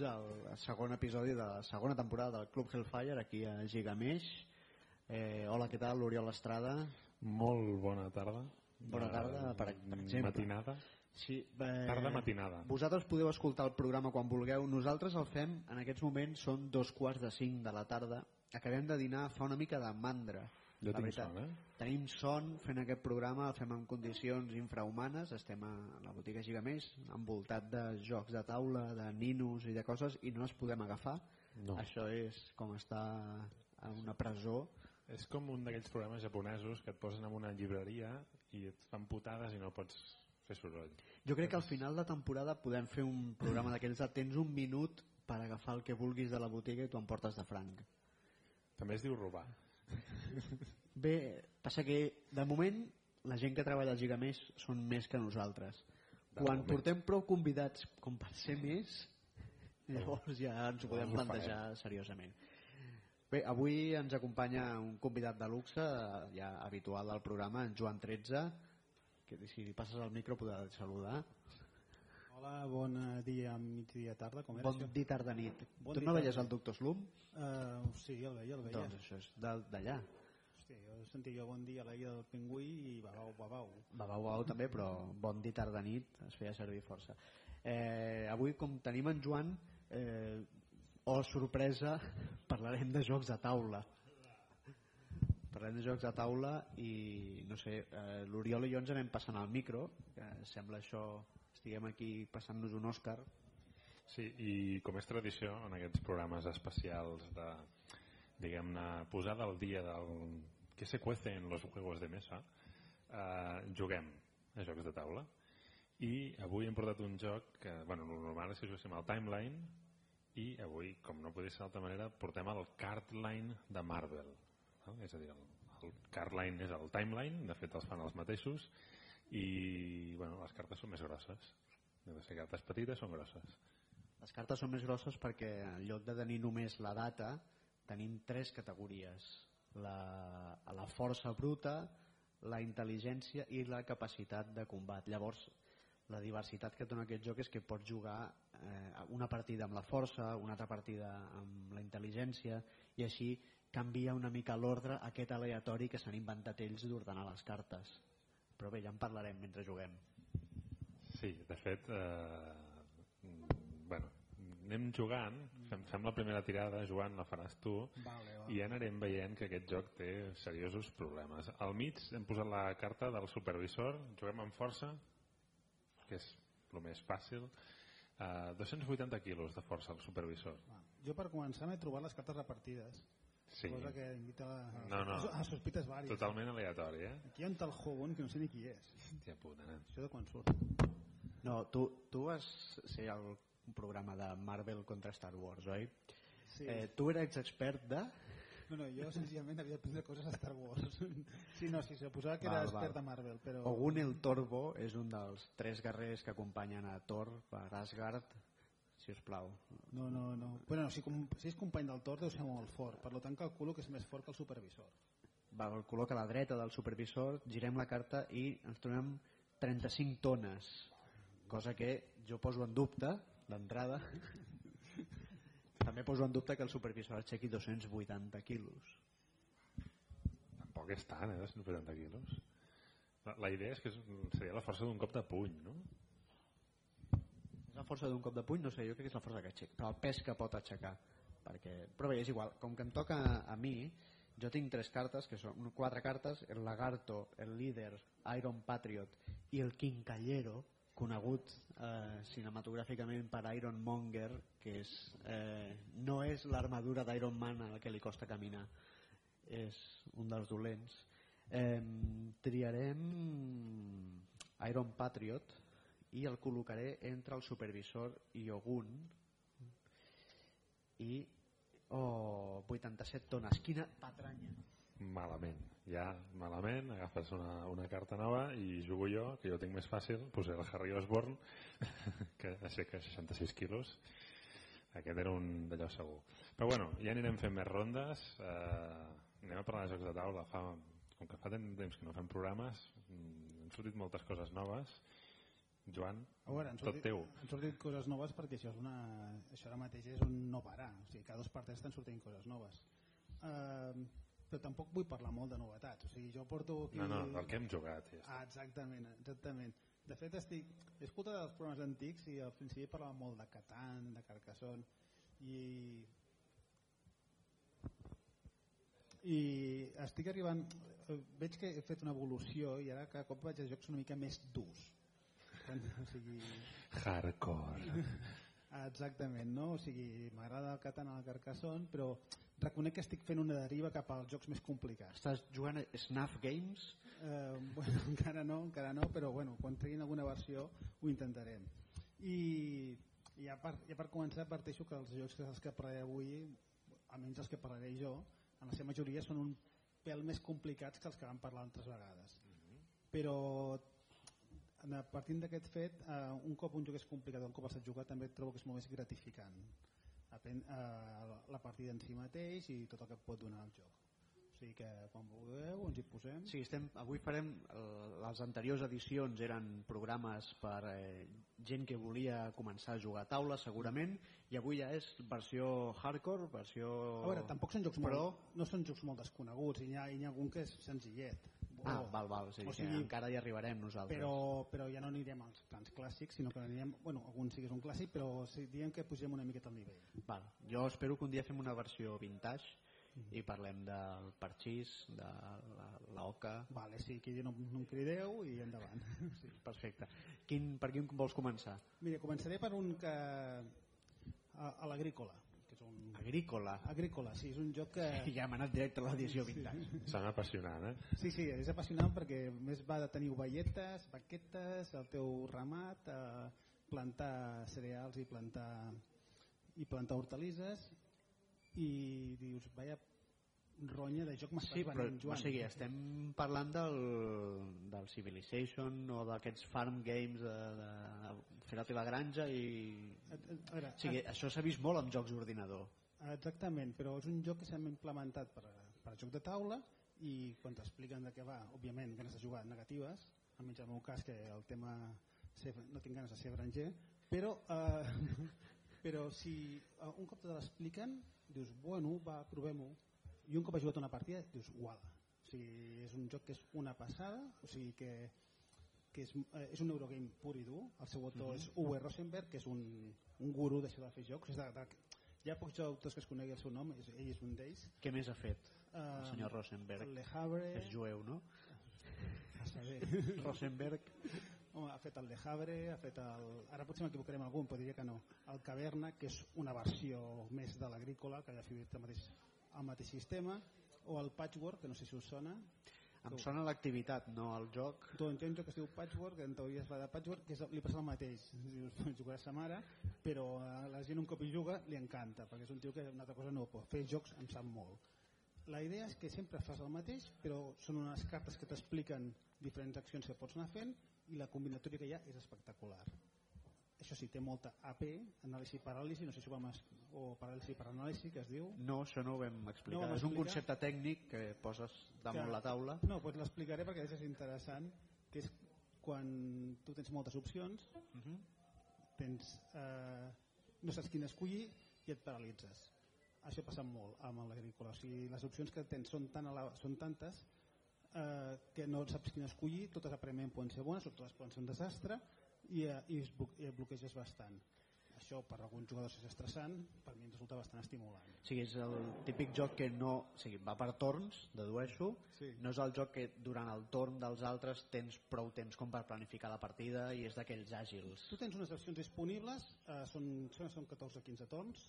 Benvinguts al segon episodi de la segona temporada del Club Hellfire aquí a Gigameix. Eh, hola, què tal? L'Oriol Estrada. Molt bona tarda. Bona tarda, per, per exemple. Matinada. Sí, eh, Tarda matinada. Vosaltres podeu escoltar el programa quan vulgueu. Nosaltres el fem, en aquests moments són dos quarts de cinc de la tarda. Acabem de dinar, fa una mica de mandra. Jo La tinc veritat. son, eh? Tenim son fent aquest programa, el fem en condicions infrahumanes, estem a la botiga Gigamés, envoltat de jocs de taula, de ninos i de coses, i no els podem agafar. No. Això és com estar a una presó. És com un d'aquells programes japonesos que et posen en una llibreria i et fan putades i no pots fer soroll. Jo crec que al final de temporada podem fer un programa d'aquells de tens un minut per agafar el que vulguis de la botiga i tu em portes de franc. També es diu robar. Bé, passa que de moment la gent que treballa al Gigamés són més que nosaltres. De Quan moment. portem prou convidats com per ser més, llavors ja ens ho podem plantejar seriosament. Bé, avui ens acompanya un convidat de luxe, ja habitual del programa, en Joan 13, que si li passes el micro podràs saludar. Hola, bon eh, dia, migdia, tarda, com era Bon això? dia, tarda, nit. Bon tu no veies el doctor Slum? Uh, sí, el veia, el veia. Doncs això és d'allà. Hòstia, jo sentia jo bon dia a la del pingüí i babau, babau. Babau, babau també, però bon dia, tarda, nit es feia servir força. Eh, avui, com tenim en Joan, eh, oh, sorpresa, parlarem de jocs de taula. Parlem de jocs de taula i, no sé, eh, l'Oriol i jo ens anem passant al micro, que sembla això, estiguem aquí passant-nos un Òscar. Sí, i com és tradició en aquests programes especials de, diguem-ne, posada al dia del que se cuece en los juegos de mesa, eh, juguem a jocs de taula. I avui hem portat un joc que, bueno, el normal és que juguéssim al Timeline i avui, com no podria ser d'altra manera, portem el Cardline de Marvel. No? És a dir, el, el Cardline és el Timeline, de fet els fan els mateixos, i bueno, les cartes són més grosses. De ser cartes petites són grosses. Les cartes són més grosses perquè en lloc de tenir només la data, tenim tres categories. La, la força bruta, la intel·ligència i la capacitat de combat. Llavors, la diversitat que dona aquest joc és que pots jugar eh, una partida amb la força, una altra partida amb la intel·ligència i així canvia una mica l'ordre aquest aleatori que s'han inventat ells d'ordenar les cartes. Però bé, ja en parlarem mentre juguem. Sí, de fet, eh, mm, bueno, anem jugant, fem, fem la primera tirada, Joan, la faràs tu, Vale, va. i ja anarem veient que aquest joc té seriosos problemes. Al mig hem posat la carta del supervisor, juguem amb força, que és el més fàcil, eh, 280 quilos de força al supervisor. Va. Jo per començar m'he trobat les cartes repartides. Sí, Cosa que invita a, No, no. a, sospites vàries. totalment aleatori, eh? Aquí hi ha un tal Hogan que no sé ni qui és. Hòstia puta, nen. Això de quan surt. No, tu, tu vas ser al programa de Marvel contra Star Wars, oi? Sí. Eh, tu eres expert de... No, no, jo senzillament havia d'aprendre coses a Star Wars. Sí, no, sí, se posava que era Val, expert val. a Marvel, però... Ogun el Torbo és un dels tres guerrers que acompanyen a Thor per Asgard, si us plau. No, no, no. Bueno, si, com, si és company del Thor deu ser molt fort, per tant calculo que és més fort que el supervisor. Va, el col·loca a la dreta del supervisor, girem la carta i ens trobem 35 tones, cosa que jo poso en dubte d'entrada. També poso en dubte que el supervisor aixequi 280 quilos. Tampoc és tant, eh, 280 quilos. La, la idea és que seria la força d'un cop de puny, no? És la força d'un cop de puny? No sé, jo crec que és la força que aixeca, però el pes que pot aixecar. Perquè... Però bé, és igual, com que em toca a, a mi, jo tinc tres cartes, que són quatre cartes, el Lagarto, el Líder, Iron Patriot i el Quincallero, conegut eh, cinematogràficament per Iron Monger, que és, eh, no és l'armadura d'Iron Man a la que li costa caminar, és un dels dolents. Eh, triarem Iron Patriot i el col·locaré entre el supervisor i Ogun. I oh, 87 tones. Quina patranya. Malament, ja malament, agafes una, una carta nova i jugo jo, que jo tinc més fàcil, posaré el Harry Osborn, que aixeca 66 quilos. Aquest era un d'allò segur. Però bueno, ja anirem fent més rondes, eh, anem a parlar de jocs de taula. Fa, com que fa temps que no fem programes, mm, han sortit moltes coses noves. Joan, A veure, han tot sortit, teu. han sortit coses noves perquè això, és una, això ara mateix és un no parar. O sigui, cada dos per tres estan sortint coses noves. Però tampoc vull parlar molt de novetats. O sigui, jo porto aquí... No, no, del que hem jugat. Ja està. Ah, exactament, exactament. De fet, estic, he escoltat els programes antics i al principi parlava molt de Catan, de Carcassonne i i estic arribant eh, veig que he fet una evolució i ara cada cop vaig a jocs una mica més durs o sigui, Hardcore. exactament no? o sigui, m'agrada el Catan al Carcassonne però reconec que estic fent una deriva cap als jocs més complicats Estàs jugant a Snuff Games? Eh, bueno, encara no, encara no, però bueno, quan treguin alguna versió ho intentarem. I, i ja, per, ja per començar parteixo que els jocs dels que parlaré avui, almenys els que parlaré jo, en la seva majoria són un pèl més complicats que els que vam parlar altres vegades. Però en- partint d'aquest fet, eh, un cop un joc és complicat, un cop saps jugar, també trobo que és molt més gratificant. Apen, eh, la partida en si mateix i tot el que pot donar el joc. O sigui que quan vulgueu ens hi posem. Sí, estem, avui farem, les anteriors edicions eren programes per eh, gent que volia començar a jugar a taula segurament i avui ja és versió hardcore, versió... A veure, tampoc són jocs Però... molt, no són jocs molt desconeguts i n'hi ha, ha algun que és senzillet. Ah, val, val, dir, o sigui, que encara hi arribarem nosaltres. però, però ja no anirem als plans clàssics, sinó que anirem, bueno, algun sí que és un clàssic, però sí, diem que pugem una miqueta al nivell. Val. Jo espero que un dia fem una versió vintage i parlem del parxís, de la, la oca... Vale, sí, que no, no em crideu i endavant. Sí. Perfecte. Quin, per quin vols començar? Mira, començaré per un que... a, a l'agrícola. Agrícola. Agrícola, sí, és un joc que... Ja hem anat directe a l'edició vintage. S'han apassionat, eh? Sí, sí, és apassionant perquè més va de tenir ovelletes, vaquetes, el teu ramat, eh, plantar cereals i plantar i plantar hortalisses i dius, vaya ronya de joc m'estàs Sí, però venent, o Joan. sigui, estem parlant del, del Civilization o d'aquests farm games de, de fer-te la granja i... A, a, a veure, O sigui, això s'ha vist molt amb jocs d'ordinador. Exactament, però és un joc que s'ha implementat per, per joc de taula i quan t'expliquen de què va, òbviament, ganes de jugar negatives, almenys en el meu cas que el tema no tinc ganes de ser branger, però, eh, però si eh, un cop te l'expliquen, dius, bueno, va, provem-ho, i un cop has jugat una partida, dius, uala. O sigui, és un joc que és una passada, o sigui que, que és, eh, és un Eurogame pur i dur, el seu autor és Uwe Rosenberg, que és un, un guru d'això de fer jocs, és de, de, hi ha pocs autors que es conegui el seu nom, és, ell és un d'ells. Què més ha fet el Eh, senyor Rosenberg? Le Havre, És jueu, no? a saber, Rosenberg. Home, ha fet el Le Havre, ha fet el... Ara potser m'equivocarem algun, però diria que no. El Caverna, que és una versió més de l'agrícola, que ha fet el mateix, el mateix sistema, o el Patchwork, que no sé si us sona. Em sona l'activitat, no el joc. Tu entens que es diu Patchwork, en teoria es va de Patchwork, que és, li passa el mateix. Jugarà sa mare, però a la gent un cop hi juga li encanta, perquè és un tio que una altra cosa no pot fer. Jocs em sap molt. La idea és que sempre fas el mateix, però són unes cartes que t'expliquen diferents accions que pots anar fent i la combinatòria que hi ha és espectacular. Això sí, té molta AP, anàlisi paràlisi, no sé si ho vam o paràlisi per anàlisi, que es diu. No, això no ho vam explicar. No ho vam és un explicar? concepte tècnic que poses damunt Que- la taula. No, doncs l'explicaré perquè és interessant, que és quan tu tens moltes opcions, Uh -huh. tens, eh, no saps quina escollir i et paralitzes. Això passa molt amb l'agrícola. O sigui, les opcions que tens són, tan ala- són tantes eh, que no saps quina escollir, totes aparentment poden ser bones o totes poden ser un desastre i, i, es bloqueges bastant. Això per alguns jugadors és estressant, per mi resulta bastant estimulant. O sigui, és el típic joc que no... O sigui, va per torns, dedueixo. Sí. No és el joc que durant el torn dels altres tens prou temps com per planificar la partida i és d'aquells àgils. Tu tens unes accions disponibles, eh, són, són, són 14 o 15 torns,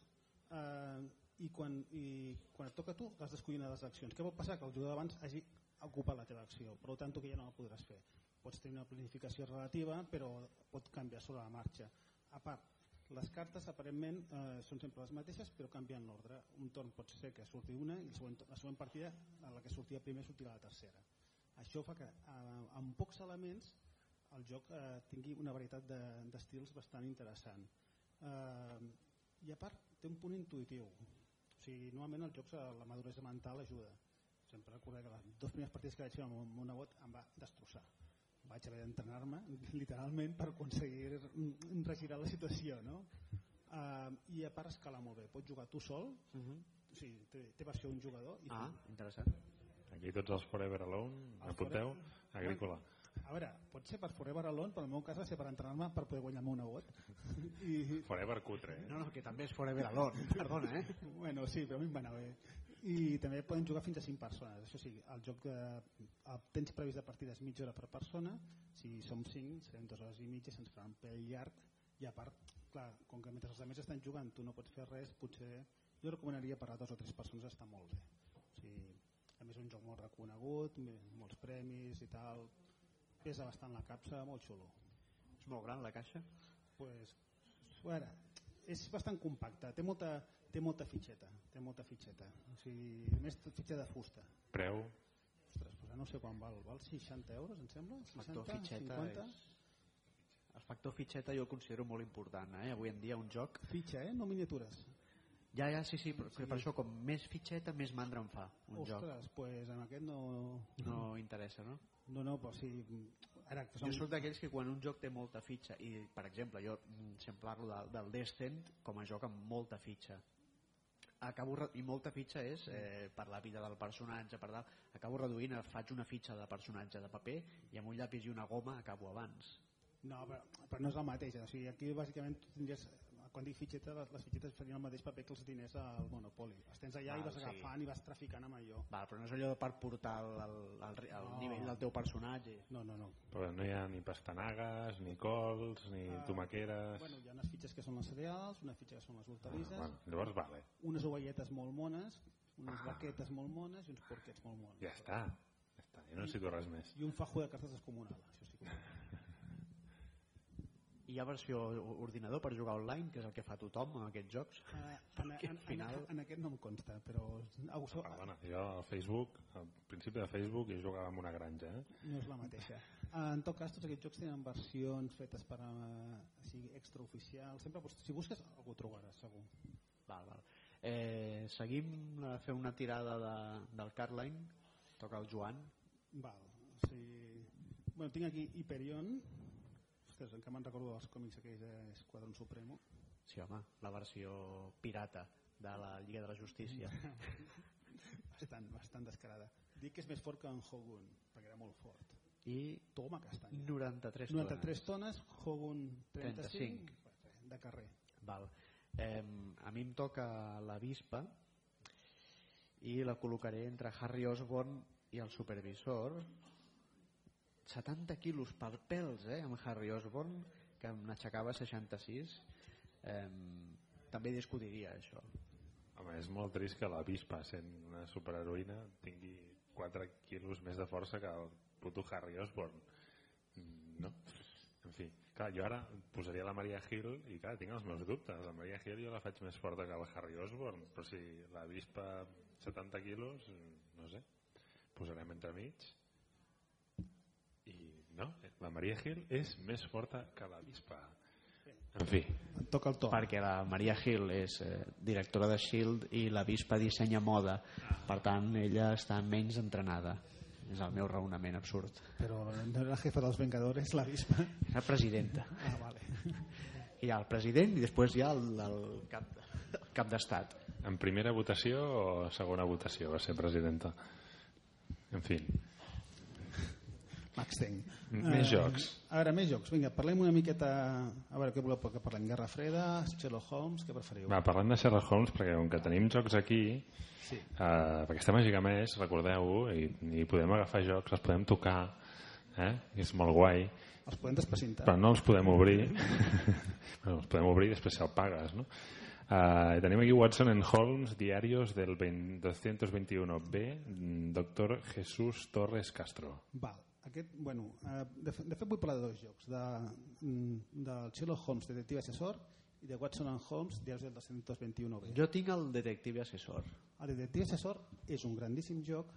eh, i, quan, i quan et toca tu has d'escollir una de les accions. Què pot passar? Que el jugador abans hagi ocupat la teva acció, per tant tu que ja no la podràs fer. Pots tenir una planificació relativa, però pot canviar sobre la marxa. A part, les cartes aparentment eh, són sempre les mateixes però canvien l'ordre. Un torn pot ser que surti una i el següent, la següent partida en la que sortia primer sortirà la tercera. Això fa que eh, amb pocs elements el joc eh, tingui una varietat de- d'estils bastant interessant. Eh, I a part té un punt intuïtiu. O sigui, normalment els jocs a la maduresa mental ajuda. Sempre recordo que les dues primeres partides que vaig fer amb un nebot em va destrossar. Vaig haver d'entrenar-me literalment per aconseguir regirar la situació no? uh, i a part escala molt bé pots jugar tu sol Uh -huh. o sigui, té, té versió un jugador i Ah, tu. interessant. Aquí tots els Forever Alone, El apunteu, Forever- agrícola. A veure, pot ser per Forever Alone però en el meu cas va ser per entrenar-me per poder guanyar el meu nebot i, Forever cutre, eh? No, no, que també és Forever Alone, perdona, eh? bueno, sí, però a mi em va anar bé i també poden jugar fins a 5 persones. Això sí, el joc de, el temps previst de partida és mitja hora per persona. Si som 5 serem 2 hores i mitja se'ns farà un pèl llarg. I a part, clar, com que mentre els altres estan jugant tu no pots fer res, potser jo recomanaria per a dos o tres persones està molt bé. O sigui, a més és un joc molt reconegut molts premis i tal pesa bastant la capsa, molt xulo És molt gran la caixa? pues, veure, és bastant compacte, té molta, té molta fitxeta, té molta fitxeta. O sigui, a més fitxa de fusta. Preu, Ostres, pues no sé quan val, val 60 euros, em sembla? 60, Factor fitxeta 50? és... El factor fitxeta jo el considero molt important, eh? Avui en dia un joc... Fitxa, eh? No miniatures. Ja, ja, sí, sí, però sí. per això com més fitxeta més mandra em fa un joc. Ostres, pues en aquest no... No interessa, no? No, no, però sí... Ara, que Jo som... soc d'aquells que quan un joc té molta fitxa i, per exemple, jo mm, sempre parlo del, del Descent com a joc amb molta fitxa acabo, i molta fitxa és eh, per la vida del personatge per dalt, acabo reduint, faig una fitxa de personatge de paper i amb un llapis i una goma acabo abans No, però, però no és el mateix. O sigui, aquí bàsicament tu tindries quan dic fitxeta, les, les fitxetes farien el mateix paper que els diners al Monopoly. Els tens allà Val, i vas sí. agafant i vas traficant amb allò. Val, però no és allò per portar el, el, el, el No. nivell del teu personatge No, no, no. però no hi ha ni pastanagues, ni cols, ni Ah, tomaqueres... Bueno, hi ha unes fitxes que són les cereals, una fitxa que són les hortalisses, bueno, llavors vale, unes ovelletes molt mones, unes Ah. vaquetes molt mones i uns porquets molt monos. ja està. Ja està. Jo no necessito res més. I un fajo de cartes descomunal, això sí que hi ha versió ordinador per jugar online que és el que fa tothom en aquests jocs Uh, en, en, al final- en, en, aquest no em consta, però au, so, Perdona, jo al Facebook, al principi de Facebook, jo jugava amb una granja, eh? no és la mateixa. Uh, en tot cas, tots aquests jocs tenen versions fetes per uh, sigui, extraoficial. Sempre, bus- si busques, algú ho trobaràs, segur. val, val. Eh, seguim a fer una tirada de, del Carline toca el Joan Val. O sigui, bueno, tinc aquí Hyperion. Ostres, encara me'n recordo dels còmics aquells d'Esquadron Supremo. sí home, la versió pirata de la Lliga de la Justícia Bastant, bastant descarada. Dic que és més fort que en Hogun, perquè era molt fort. i Toma castanya. 93 93 tones, Hogun 35, 35. de carrer. Val. Eh, a mi em toca la Vispa i la col·locaré entre Harry Osborn i el supervisor 70 quilos per pèls eh, amb Harry Osborn que n'aixecava 66 eh, també discutiria això Home, és molt trist que la Vispa, sent una superheroïna, tingui 4 quilos més de força que el puto Harry Osborn. No? En fi, clar, jo ara posaria la Maria Hill i clar, tinc els meus dubtes. La Maria Hill jo la faig més forta que el Harry Osborn, però si la Vispa 70 quilos, no sé, posarem entre mig no, la Maria Hill és més forta que la Vispa. En fi, Et toca el to. perquè la Maria Hill és eh, directora de S.H.I.E.L.D. i la Vispa dissenya moda per tant ella està menys entrenada és el meu raonament absurd Però no era la jefa dels Vengadores, la Vispa. la presidenta Ah, vale. hi ha el president i després hi ha el, el cap, el cap d'estat en primera votació o segona votació va ser presidenta? En fi, Max Teng. Més jocs. A veure, més jocs. Vinga, parlem una miqueta... A veure, què voleu que parlem? Guerra Freda, Sherlock Holmes, què preferiu? va, parlant de Sherlock Holmes, perquè com que tenim jocs aquí, Sí. eh, perquè estem a Gigamés, recordeu-ho, i, i podem agafar jocs, els podem tocar, eh? és molt guai, Els podem desprecintar? però no els podem obrir. bueno, els podem obrir i després se'l pagues, no? Uh, tenim aquí Watson and Holmes, Diarios del 20, 221B, Doctor Jesús Torres Castro. Val. Aquest, bueno, eh, de, fe- de fet vull parlar de dos jocs, de, mm, del Sherlock Holmes, detective assessor, i de Watson and Holmes, diaris del 221B. jo tinc el detective assessor El detective assessor és un grandíssim joc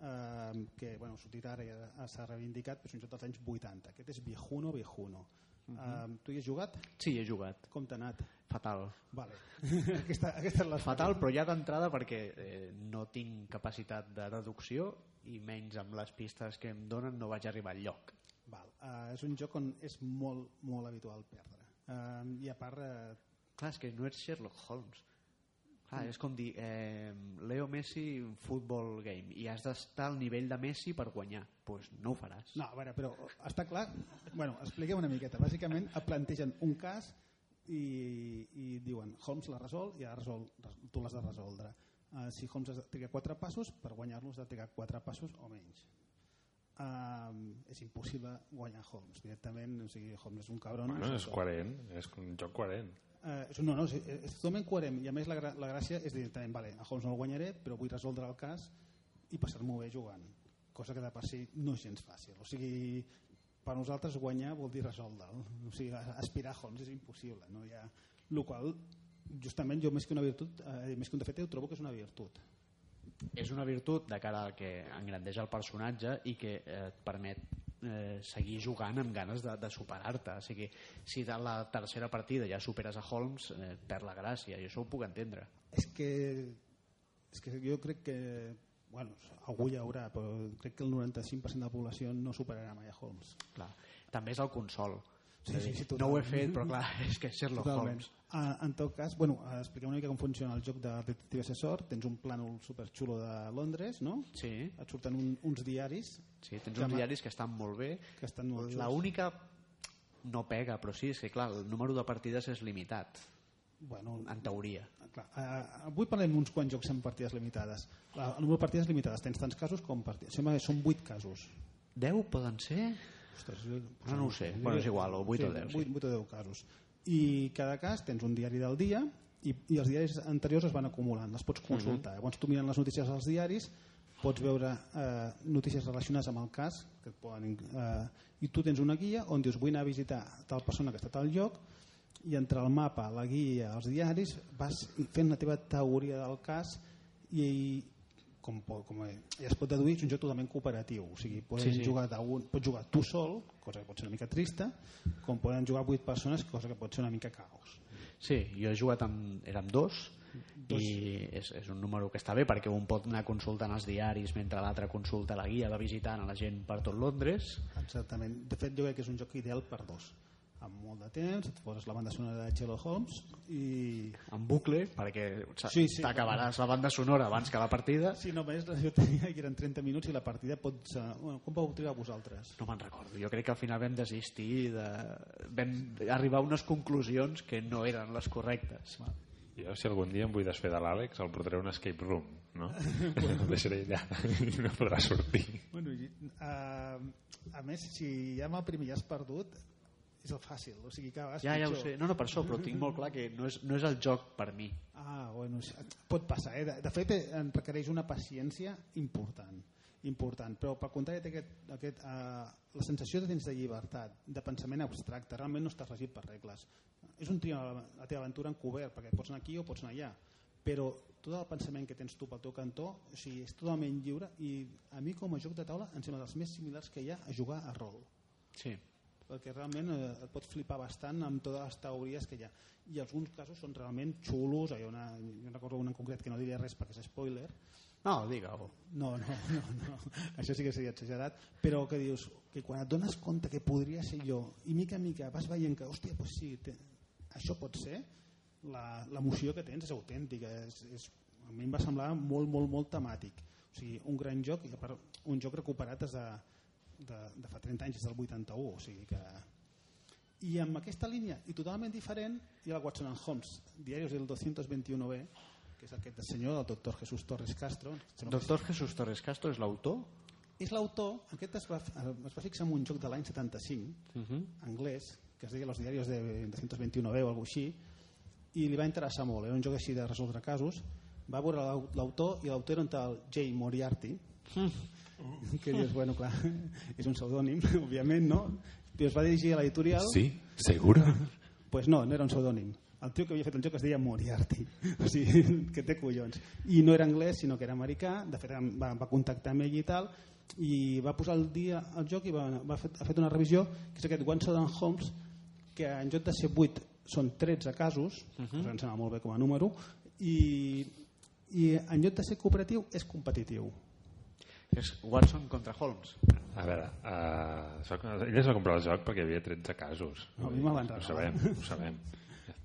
eh, que bueno, sortirà ara ja s'ha reivindicat, però és un joc dels anys 80. Aquest és Viejuno Viejuno. Uh -huh. tu hi has jugat? sí, he jugat, Com t'ha anat? fatal Vale. aquesta, aquesta és la fatal però ja d'entrada perquè eh, no tinc capacitat de deducció i menys amb les pistes que em donen no vaig arribar al lloc Val. Uh, és un joc on és molt, molt habitual perdre. Uh, I a part, uh, Clar, és que no ets Sherlock Holmes. Clar, és com dir, eh, Leo Messi futbol game i has d'estar al nivell de Messi per guanyar. Doncs pues no ho faràs. No, a veure, però està clar... Bueno, expliquem una miqueta. Bàsicament et plantegen un cas i, i diuen Holmes la resol i ha resol, tu l'has de resoldre. Uh, si Holmes has de trigar quatre passos, per guanyar-los has de trigar quatre passos o menys. Uh, és impossible guanyar Holmes directament, o sigui, Holmes és un cabron. Bueno, és coherent, és un joc coherent. Uh, no, no, és, és totalment coherent i a més la, la gràcia és directament, vale, a Holmes no el guanyaré, però vull resoldre el cas i passar-m'ho bé jugant, cosa que de per si no és gens fàcil. O sigui, per nosaltres guanyar vol dir resoldre'l. O sigui, aspirar a Holmes és impossible. No? Hi ha, el qual, justament, jo més que una virtut, eh, més que un defecte, trobo que és una virtut. És una virtut de cara al que engrandeix el personatge i que eh, et permet eh, seguir jugant amb ganes de, de superar-te. O sigui, si de la tercera partida ja superes a Holmes, eh, perd la gràcia, i això ho puc entendre. És que, és que jo crec que bueno, algú hi haurà, però crec que el 95% de la població no superarà mai a Holmes. Clar. També és el consol. Sí, sí, sí, no ho he fet, però clar, és que és Sherlock Totalment. Holmes. Ah, en tot cas, bueno, eh, expliquem una mica com funciona el joc de detective assessor. Tens un plànol superxulo de Londres, no? Sí, Et surten un, uns diaris sí tens uns diaris que estan molt bé. que estan molt La xuls. única no pega, però sí, és que clar, el número de partides és limitat, Bueno, en teoria. clar, eh, avui parlem d'uns quants jocs amb partides limitades. El número de partides limitades tens tants casos com partides. Sembla que són 8 casos. 10 poden ser? Ostres, Ah, no ho sé. Bueno, és igual, o vuit o deu, sí. 8, 8 o 10 casos. I cada cas tens un diari del dia i, i els diaris anteriors es van acumulant, les pots consultar. Mhm. Llavors tu mirant les notícies dels diaris pots veure eh, notícies relacionades amb el cas que et poden, eh, i tu tens una guia on dius vull anar a visitar tal persona que ha estat al lloc i entre el mapa, la guia, els diaris vas fent la teva teoria del cas i com, com ja es pot deduir és un joc totalment cooperatiu. O sigui, poden Sí, sí. jugar d'un, pots jugar tu sol cosa que pot ser una mica trista com poden jugar 8 persones cosa que pot ser una mica caos. Sí, jo he jugat amb, era amb dos, i és, és un número que està bé perquè un pot anar consultant els diaris mentre l'altre consulta la guia, va visitant a la gent per tot Londres. Exactament, de fet jo crec que és un joc ideal per dos amb molt de temps, et poses la banda sonora de Sherlock Holmes i en bucle perquè Sí, sí. t'acabaràs la banda sonora abans que la partida si només jo tenia que eren 30 minuts i la partida pot ser... Bueno, com vau trigar vosaltres? no me'n recordo, jo crec que al final vam desistir de... vam arribar a unes conclusions que no eren les correctes Jo, si algun dia em vull desfer de l'Àlex, el portaré a un escape room, no? el deixaré allà i no podrà sortir. Bueno, i, uh, a més, si ja amb el primer ja has perdut, és el fàcil, o sigui que vas ja, ja ho sé, no, no per això però tinc molt clar que no és, no és el joc per mi Ah, bueno, pot passar. Eh? De, de fet, eh, en requereix una paciència important, important. però per contrari té aquest, aquest, uh, la sensació de tens de llibertat, de pensament abstracte, realment no estàs regit per regles. És un trio la, la teva aventura encobert, perquè pots anar aquí o pots anar allà, però tot el pensament que tens tu pel teu cantó o sigui, és totalment lliure i a mi com a joc de taula em sembla dels més similars que hi ha a jugar a rol sí, perquè realment eh, et pot flipar bastant amb totes les teories que hi ha. I alguns casos són realment xulos hi ha una, jo recordo un en concret que no diria res perquè és spoiler. No, digue-ho. No, no, no, no, això sí que seria exagerat. Però que dius que quan et dones compte que podria ser jo i mica en mica vas veient que hòstia, pues sí, té, això pot ser la- l'emoció que tens és autèntica és, és, a mi em va semblar molt, molt, molt temàtic. O sigui, un gran joc i un joc recuperat des de, de, de fa 30 anys, des del 81 o sigui que i amb aquesta línia i totalment diferent hi ha el Watson and Holmes Diarios del 221B que és aquest senyor, el doctor Jesús Torres Castro. Que Doctor Jesús Torres Castro és l'autor? És l'autor, aquest es va, es va fixar en un joc de l'any 75 uh -huh. anglès, que es deia Los diarios de 221B o alguna així i li va interessar molt, era un joc així de resoldre casos. Va veure l'au- l'autor i l'autor era un tal Jay Moriarty que dius, bueno, clar és un pseudònim, òbviament, no? i es va dirigir a l'editorial Sí, seguro? pues no, no era un pseudònim el tio que havia fet el joc es deia Moriarty o sigui, que té collons i no era anglès sinó que era americà de fet va, va contactar amb ell i tal i va posar el dia al joc i va, va fet, ha fet una revisió que és aquest One and Holmes que en joc de ser 8 són 13 casos uh -huh. que em sembla molt bé com a número i, i en lloc de ser cooperatiu és competitiu És Watson contra Holmes. A veure, uh, soc, ell es va comprar el joc perquè hi havia 13 casos. A mi me van Ho regalar. sabem, ho sabem.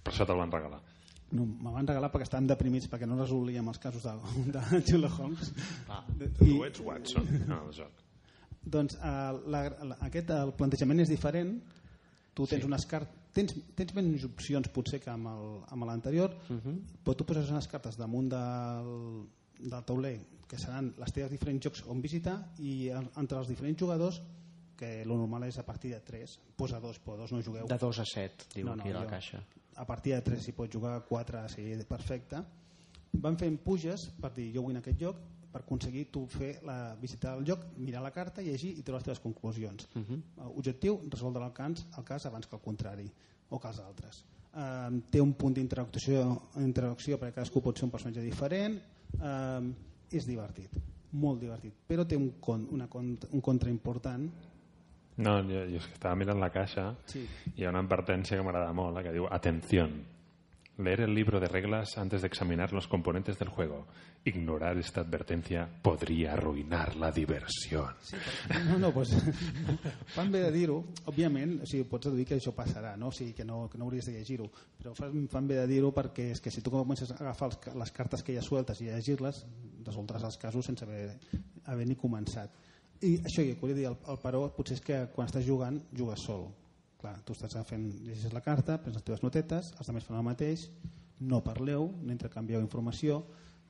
Per això te'l van regalar. No, me van regalar perquè estaven deprimits perquè no resolíem els casos de, de Sherlock Holmes. Ah. Tu ets Watson en el joc. Doncs eh, la, la, aquest, el plantejament és diferent. Tu tens sí. unes cartes... Tens, tens menys opcions potser que amb el- amb l'anterior, uh -huh. però tu poses unes cartes damunt del, del tauler que seran les teves diferents jocs on visitar i en- entre els diferents jugadors que el normal és a partir de 3 posa 2, però 2 no jugueu De 2 a 7, diu No, no, aquí a la jo- caixa. a partir de 3 si pots jugar 4 seria perfecte van fent puges per dir jo vull en aquest joc per aconseguir tu fer la, visitar el joc, mirar la carta, llegir i treure les teves conclusions. Uh -huh. Objectiu, resoldre el cas, el cas abans que el contrari o que els altres. Uh, té un punt d'interacció interacció perquè cadascú pot ser un personatge diferent uh, és divertit molt divertit, però té un, con, una, un contra important. No, jo, jo és que estava mirant la caixa Sí. i hi ha una advertència que m'agrada molt, la que diu Atención, leer el libro de reglas antes de examinar los componentes del juego. Ignorar esta advertencia podría arruinar la diversión. No, no, doncs, fan bé de dir-ho. Òbviament, o sigui, pots deduir que això passarà, no? O sigui, que no, que no hauries de llegir-ho. Però fan, fan bé de dir-ho perquè és que si tu comences a agafar els, les cartes que ja sueltes i a llegir-les, resoldràs els casos sense haver, haver ni començat. I això que volia dir, el, el però potser és que quan estàs jugant, jugues sol. Clar, tu estàs fent, llegis la carta, prens les teves notetes, els altres fan el mateix, no parleu, no intercanvieu informació.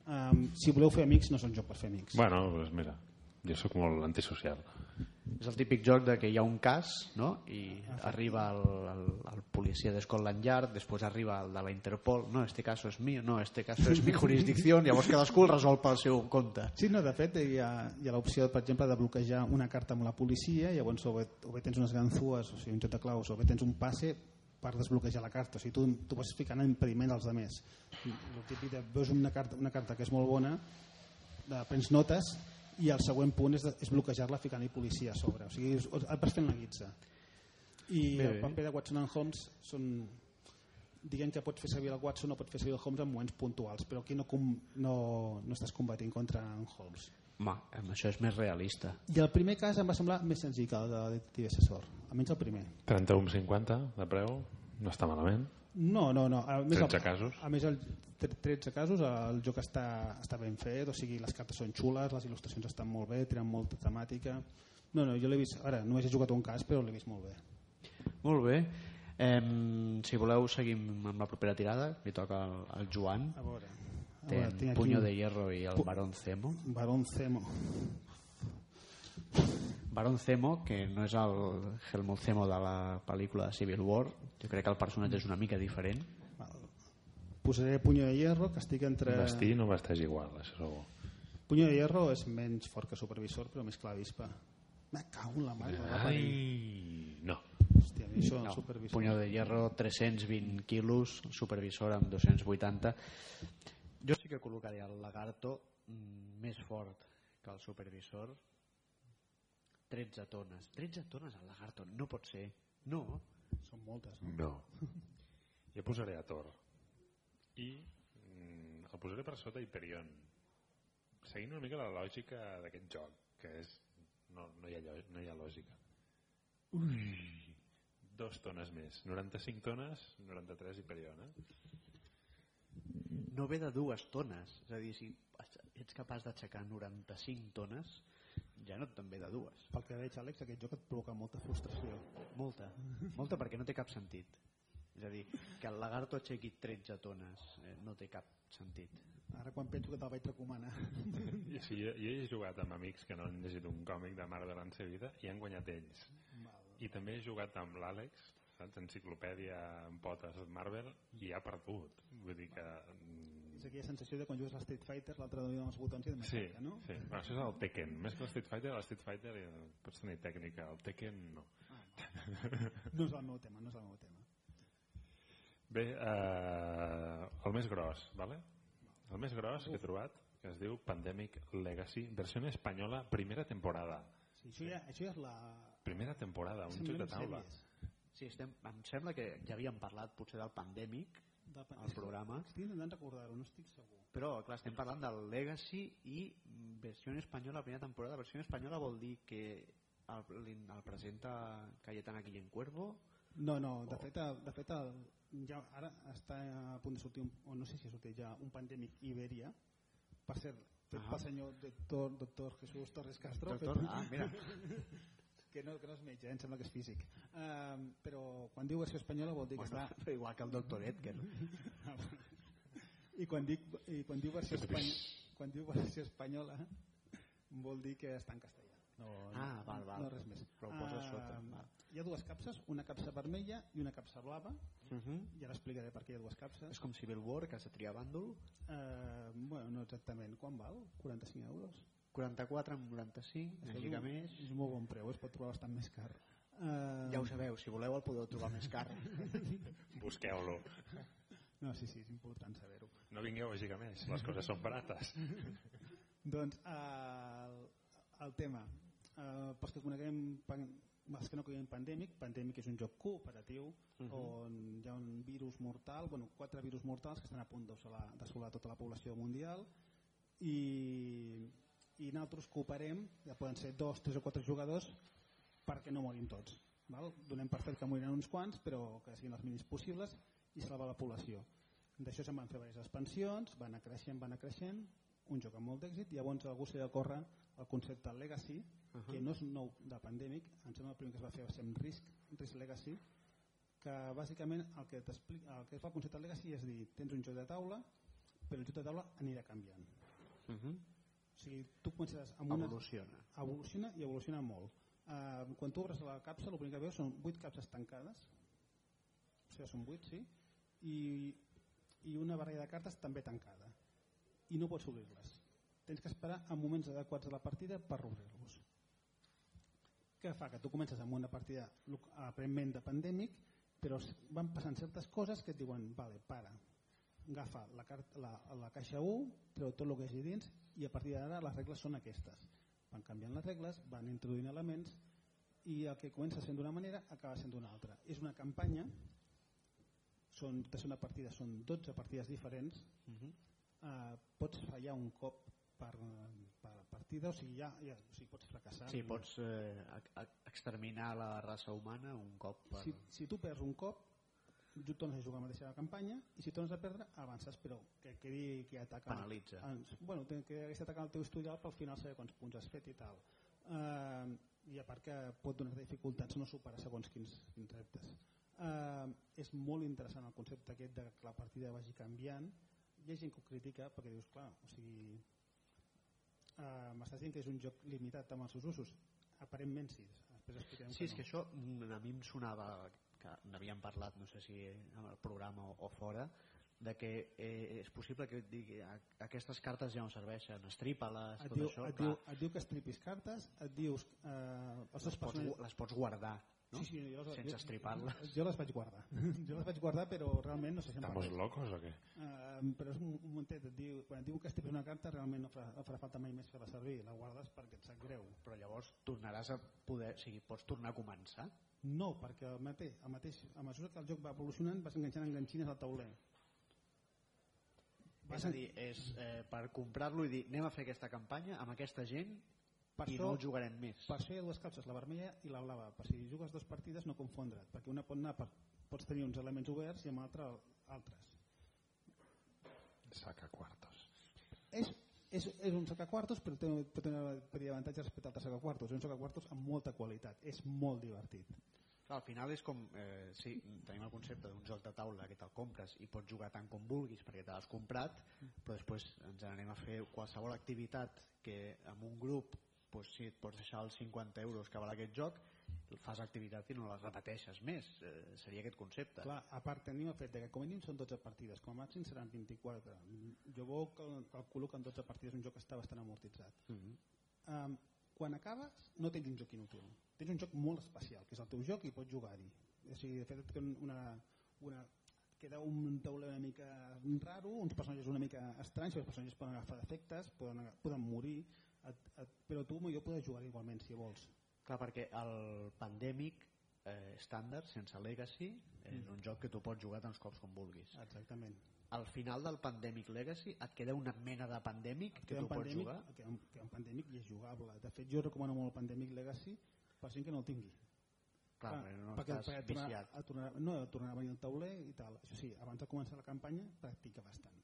Um, si voleu fer amics, no és un joc per fer amics. Bueno, doncs mira, jo sóc molt antisocial. És el típic joc de que hi ha un cas no? i arriba el, el, el policia de Scotland Yard, després arriba el de la Interpol, no, este caso es mío, no, este caso es mi jurisdicción, llavors cadascú el resol pel seu compte. Sí, no, de fet hi ha, hi ha l'opció, per exemple, de bloquejar una carta amb la policia, llavors o bé, o bé tens unes ganzúes, o sigui, un joc de claus, o bé tens un passe per desbloquejar la carta. O sigui, tu, tu vas ficant impediment als altres. El típic de veus una carta, una carta que és molt bona, de, prens notes, i el següent punt és, és bloquejar-la ficant-hi policia a sobre. O sigui, vas fent la guitza. I Bé, el paper de Watson and Holmes són diguem que pots fer servir el Watson o pots fer servir el Holmes en moments puntuals, però aquí no, com, no, no estàs combatint contra en Holmes. Home, amb això és més realista. I el primer cas em va semblar més senzill que el de detective assessor, almenys el primer. 31,50 de preu, no està malament. No, no, no. A més, 13 el, casos. A més, el, tre- 13 casos, el joc està, està ben fet, o sigui, les cartes són xules, les il·lustracions estan molt bé, tenen molta temàtica. No, no, jo l'he vist, ara, només he jugat un cas, però l'he vist molt bé. Molt bé. Em, si voleu, seguim amb la propera tirada. Li toca al, al Joan. A veure, a Té veure aquí Puño un de Hierro i el Pu- Barón Zemo. Barón Zemo. Barón Zemo, que no és el Helmut Zemo de la pel·lícula de Civil War. Jo crec que el personatge és una mica diferent. Posaré Puño de Hierro, que estic entre... Vestir no vesteix igual, això segur. Puño de Hierro és menys fort que Supervisor, però més clar avispa. Me cago en la mare. Ai, no. Hòstia, això, No, Supervisor... Puño de Hierro, 320 quilos, supervisor amb 280. Jo sí que col·locaria el lagarto mm, més fort que el supervisor. 13 tones. 13 tones al lagarto, no pot ser. No. Són moltes, no? No. Jo posaré a Thor. I mm, el posaré per sota Hyperion. Seguint una mica la lògica d'aquest joc, que és... No, no, hi ha, no hi ha lògica. Ui! Dos tones més. 95 tones, 93 Hyperion, eh? No ve de dues tones. És a dir, si ets capaç d'aixecar 95 tones, ja no te'n ve de dues. Pel que veig, Àlex, aquest joc et provoca molta frustració. Molta. Molta perquè no té cap sentit. És a dir, que el lagarto aixequi 13 tones eh, no té cap sentit. Ara quan penso que te'l vaig recomanar. I, sí, jo, jo he jugat amb amics que no han llegit un còmic de Marvel en seva vida i han guanyat ells. I també he jugat amb l'Àlex, saps? Enciclopèdia en potes Marvel, i ha perdut. Vull dir que... És aquella sensació de quan jugues a Street Fighter, l'altre dona els botons i de Sí, no? sí. Bueno, això és el Tekken. Més que el Street Fighter, el Street Fighter eh, pots tenir tècnica. El Tekken no. No és el meu tema, no és el meu tema. Bé, eh, el més gros, ¿vale? El més gros que he trobat, que es diu Pandemic Legacy, versió espanyola, primera temporada. Sí, això, ja, això ja és la... Primera temporada, un joc de taula. sèries. Sí, estem, em sembla que ja havíem parlat potser del pandèmic És que programa. Estic intentant recordar-ho, no estic segur. Però, clar, estem parlant del Legacy i versió espanyola, la primera temporada. Versió espanyola vol dir que el, el presenta Cayetana Guillén Cuervo. No, no, de Oh. fet, el, de fet el, ja ara està a punt de sortir, un, o no sé si ha sortit ja, un pandèmic Iberia, per cert, fet Ah. pel senyor doctor, doctor Jesús Torres Castro, Doctor, fet- ah, mira, que, no, que no és metge, eh, em sembla que és físic. Uh, però quan diu versió espanyola vol dir que bueno, està... però igual que el doctor Edgar. I quan, dic, i quan diu versió espanyola, quan diu versió espanyola vol dir que està en castellà. No, Ah, no, val, val. No res més. Però ho poses Ah, sota, val. Hi ha dues capses, una capsa vermella i una capsa blava. Uh -huh. I ara explicaré per què hi ha dues capses. És com Civil War, que has de triar bàndol. Eh, bueno, no exactament. Quan val? 45 euros? 44 amb 95, una mica és un- més. És molt bon preu, es pot trobar bastant més car. Eh, Ja ho sabeu, si voleu el podeu trobar més car. Busqueu-lo. No, sí, sí, és important saber-ho. No vingueu a Gigamés, les coses són barates. Doncs el, el tema, eh, pels que coneguem els que no coneguem Pandèmic, Pandèmic és un joc cooperatiu uh Mhm. -huh. on hi ha un virus mortal, bueno, quatre virus mortals que estan a punt d'assolar tota la població mundial i, i nosaltres cooperem, ja poden ser dos, tres o quatre jugadors perquè no morim tots. Val? Donem per fet que moriran uns quants, però que siguin els mínims possibles i salvar la població. D'això se'n van fer diverses expansions, van anar creixent, van anar creixent, un joc amb molt d'èxit, i llavors algú de córrer el concepte Legacy, uh -huh. que no és nou de Pandemic, em sembla el primer que es va fer va ser amb Risk, Risk Legacy, que bàsicament el que, el que fa el concepte Legacy és dir, tens un joc de taula, però el joc de taula anirà canviant. Uh -huh. O sigui, tu comences amb una... Evoluciona. Evoluciona i evoluciona molt. Uh, quan tu obres la capsa, el primer que veus són 8 capses tancades, o sigui, són 8, sí, i, i una barreja de cartes també tancada. I no pots obrir-les. Tens que esperar a moments adequats de la partida per obrir-los. Què fa? Que tu comences amb una partida aparentment de pandèmic, però van passant certes coses que et diuen, vale, para, agafa la, la, la caixa 1, treu tot el que hi hagi dins i a partir d'ara les regles són aquestes. Van canviant les regles, van introduint elements i el que comença sent d'una manera acaba sent d'una altra. És una campanya, són, ser una partida, són 12 partides diferents, Uh -huh. eh, pots fallar un cop per, per partida, o sigui, ja, ja o sigui, pots fracassar. Sí, pots eh, ex- ex- exterminar la raça humana un cop per... Si, si tu perds un cop, tornes a jugar la mateixa campanya i si tornes a perdre, avances, però que quedi que ataca... Penalitza. Ens, bueno, que hagués atacat el teu historial pel final saber quants punts has fet i tal. Uh, I a part que pot donar dificultats no superar segons quins, quins reptes. Uh, és molt interessant el concepte aquest de que la partida vagi canviant. Hi ha gent que ho critica perquè dius, clar, o sigui, uh, m'estàs dient que és un joc limitat amb els seus usos? Aparentment sí. Després explicarem Sí, és no. que això mm, a mi em sonava que n'havíem parlat, no sé si en el programa o, o fora, de que eh, és possible que digui "A- aquestes cartes ja no serveixen, estripa-les, tot diu, això, et, clar, diu, et diu que estripis cartes, et dius eh, els les, pots, les pots guardar, no? Sí, sí, jo les, sense jo- estripar-les. Jo les vaig guardar. jo les vaig guardar, però realment no sé si em Estamos locos o què? Uh, però és un, un momentet, et diu, quan et diu que estripis una carta realment no farà, no farà falta mai més fer-la servir, la guardes perquè et sap greu. Però llavors tornaràs a poder, o sigui, pots tornar a començar. No, perquè el mateix, el mateix, a mesura que el joc va evolucionant vas enganxant enganxines al tauler. És a dir, és eh, per comprar-lo i dir anem a fer aquesta campanya amb aquesta gent Per i això- no el jugarem més. Per això hi ha dues capses, la vermella i la blava, per si jugues dues partides no confondre't, perquè una pot anar per, pots tenir uns elements oberts i amb l'altra altres. Saca quartos. És, és, és un sacaquartos, però té, pot tenir un petit avantatge respecte a altres sacaquartos. És un sacaquartos amb molta qualitat, és molt divertit. Clar, al final és com, eh, sí, tenim el concepte d'un joc de taula que te'l compres i pots jugar tant com vulguis perquè te l'has comprat, però després ens n'anem a fer qualsevol activitat que amb un grup doncs, si et pots deixar els 50 euros que val aquest joc, fas activitat i no les repeteixes més. Eh, seria aquest concepte. Clar, a part tenim el fet que com a mínim són 12 partides, com a màxim seran 24. Jo veu cal- calculo que en 12 partides un joc està bastant amortitzat. Mm -hmm. Um, quan acabes no tens un joc inútil, tens un joc molt especial, que és el teu joc i pots jugar-hi. O sigui, de fet una, una, queda un tauler una mica raro, uns personatges una mica estranys, els personatges poden agafar defectes, poden, poden morir, et, et, però tu jo podeu jugar igualment si vols. Clar, perquè el pandèmic eh, estàndard, sense Legacy, és un joc que tu pots jugar tants cops com vulguis. Exactament. Al final del Pandemic Legacy et queda una mena de Pandemic que tu pots jugar? queda un, queda un pandèmic i és jugable. De fet, jo recomano molt el Pandemic Legacy per gent que no el tingui. Clar, Clar, no perquè, estàs tornar, viciat. a tornar, no, tornar a venir al tauler i tal. Això sí, abans de començar la campanya, practica bastant.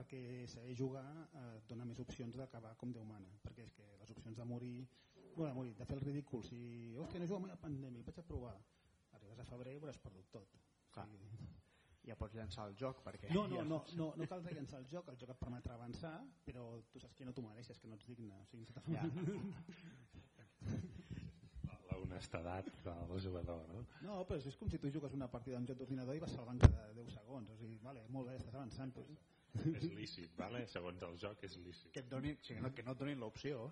Perquè saber jugar eh, et dona més opcions d'acabar com Déu mana. Perquè és que les opcions de morir, bueno, de morir, de fer el ridícul, si, hòstia, no jugo mai al pandèmic, vaig a provar. Arribes a febrer i ho hauràs perdut tot. Clar. O sigui, Ja pots llançar el joc perquè... no, no, ja no, no, no cal llançar el joc, el joc et permetrà avançar, però tu saps que no t'ho mereixes, que no ets digne. O sigui, se Ja. La honestedat del jugador, no? No, però és com si tu jugues una partida d'un joc d'ordinador i vas salvant cada 10 segons. O sigui, vale, molt bé, estàs avançant. Però... és lícit, vale? segons el joc és lícit. que et donin, o sigui, no, que no et donin l'opció.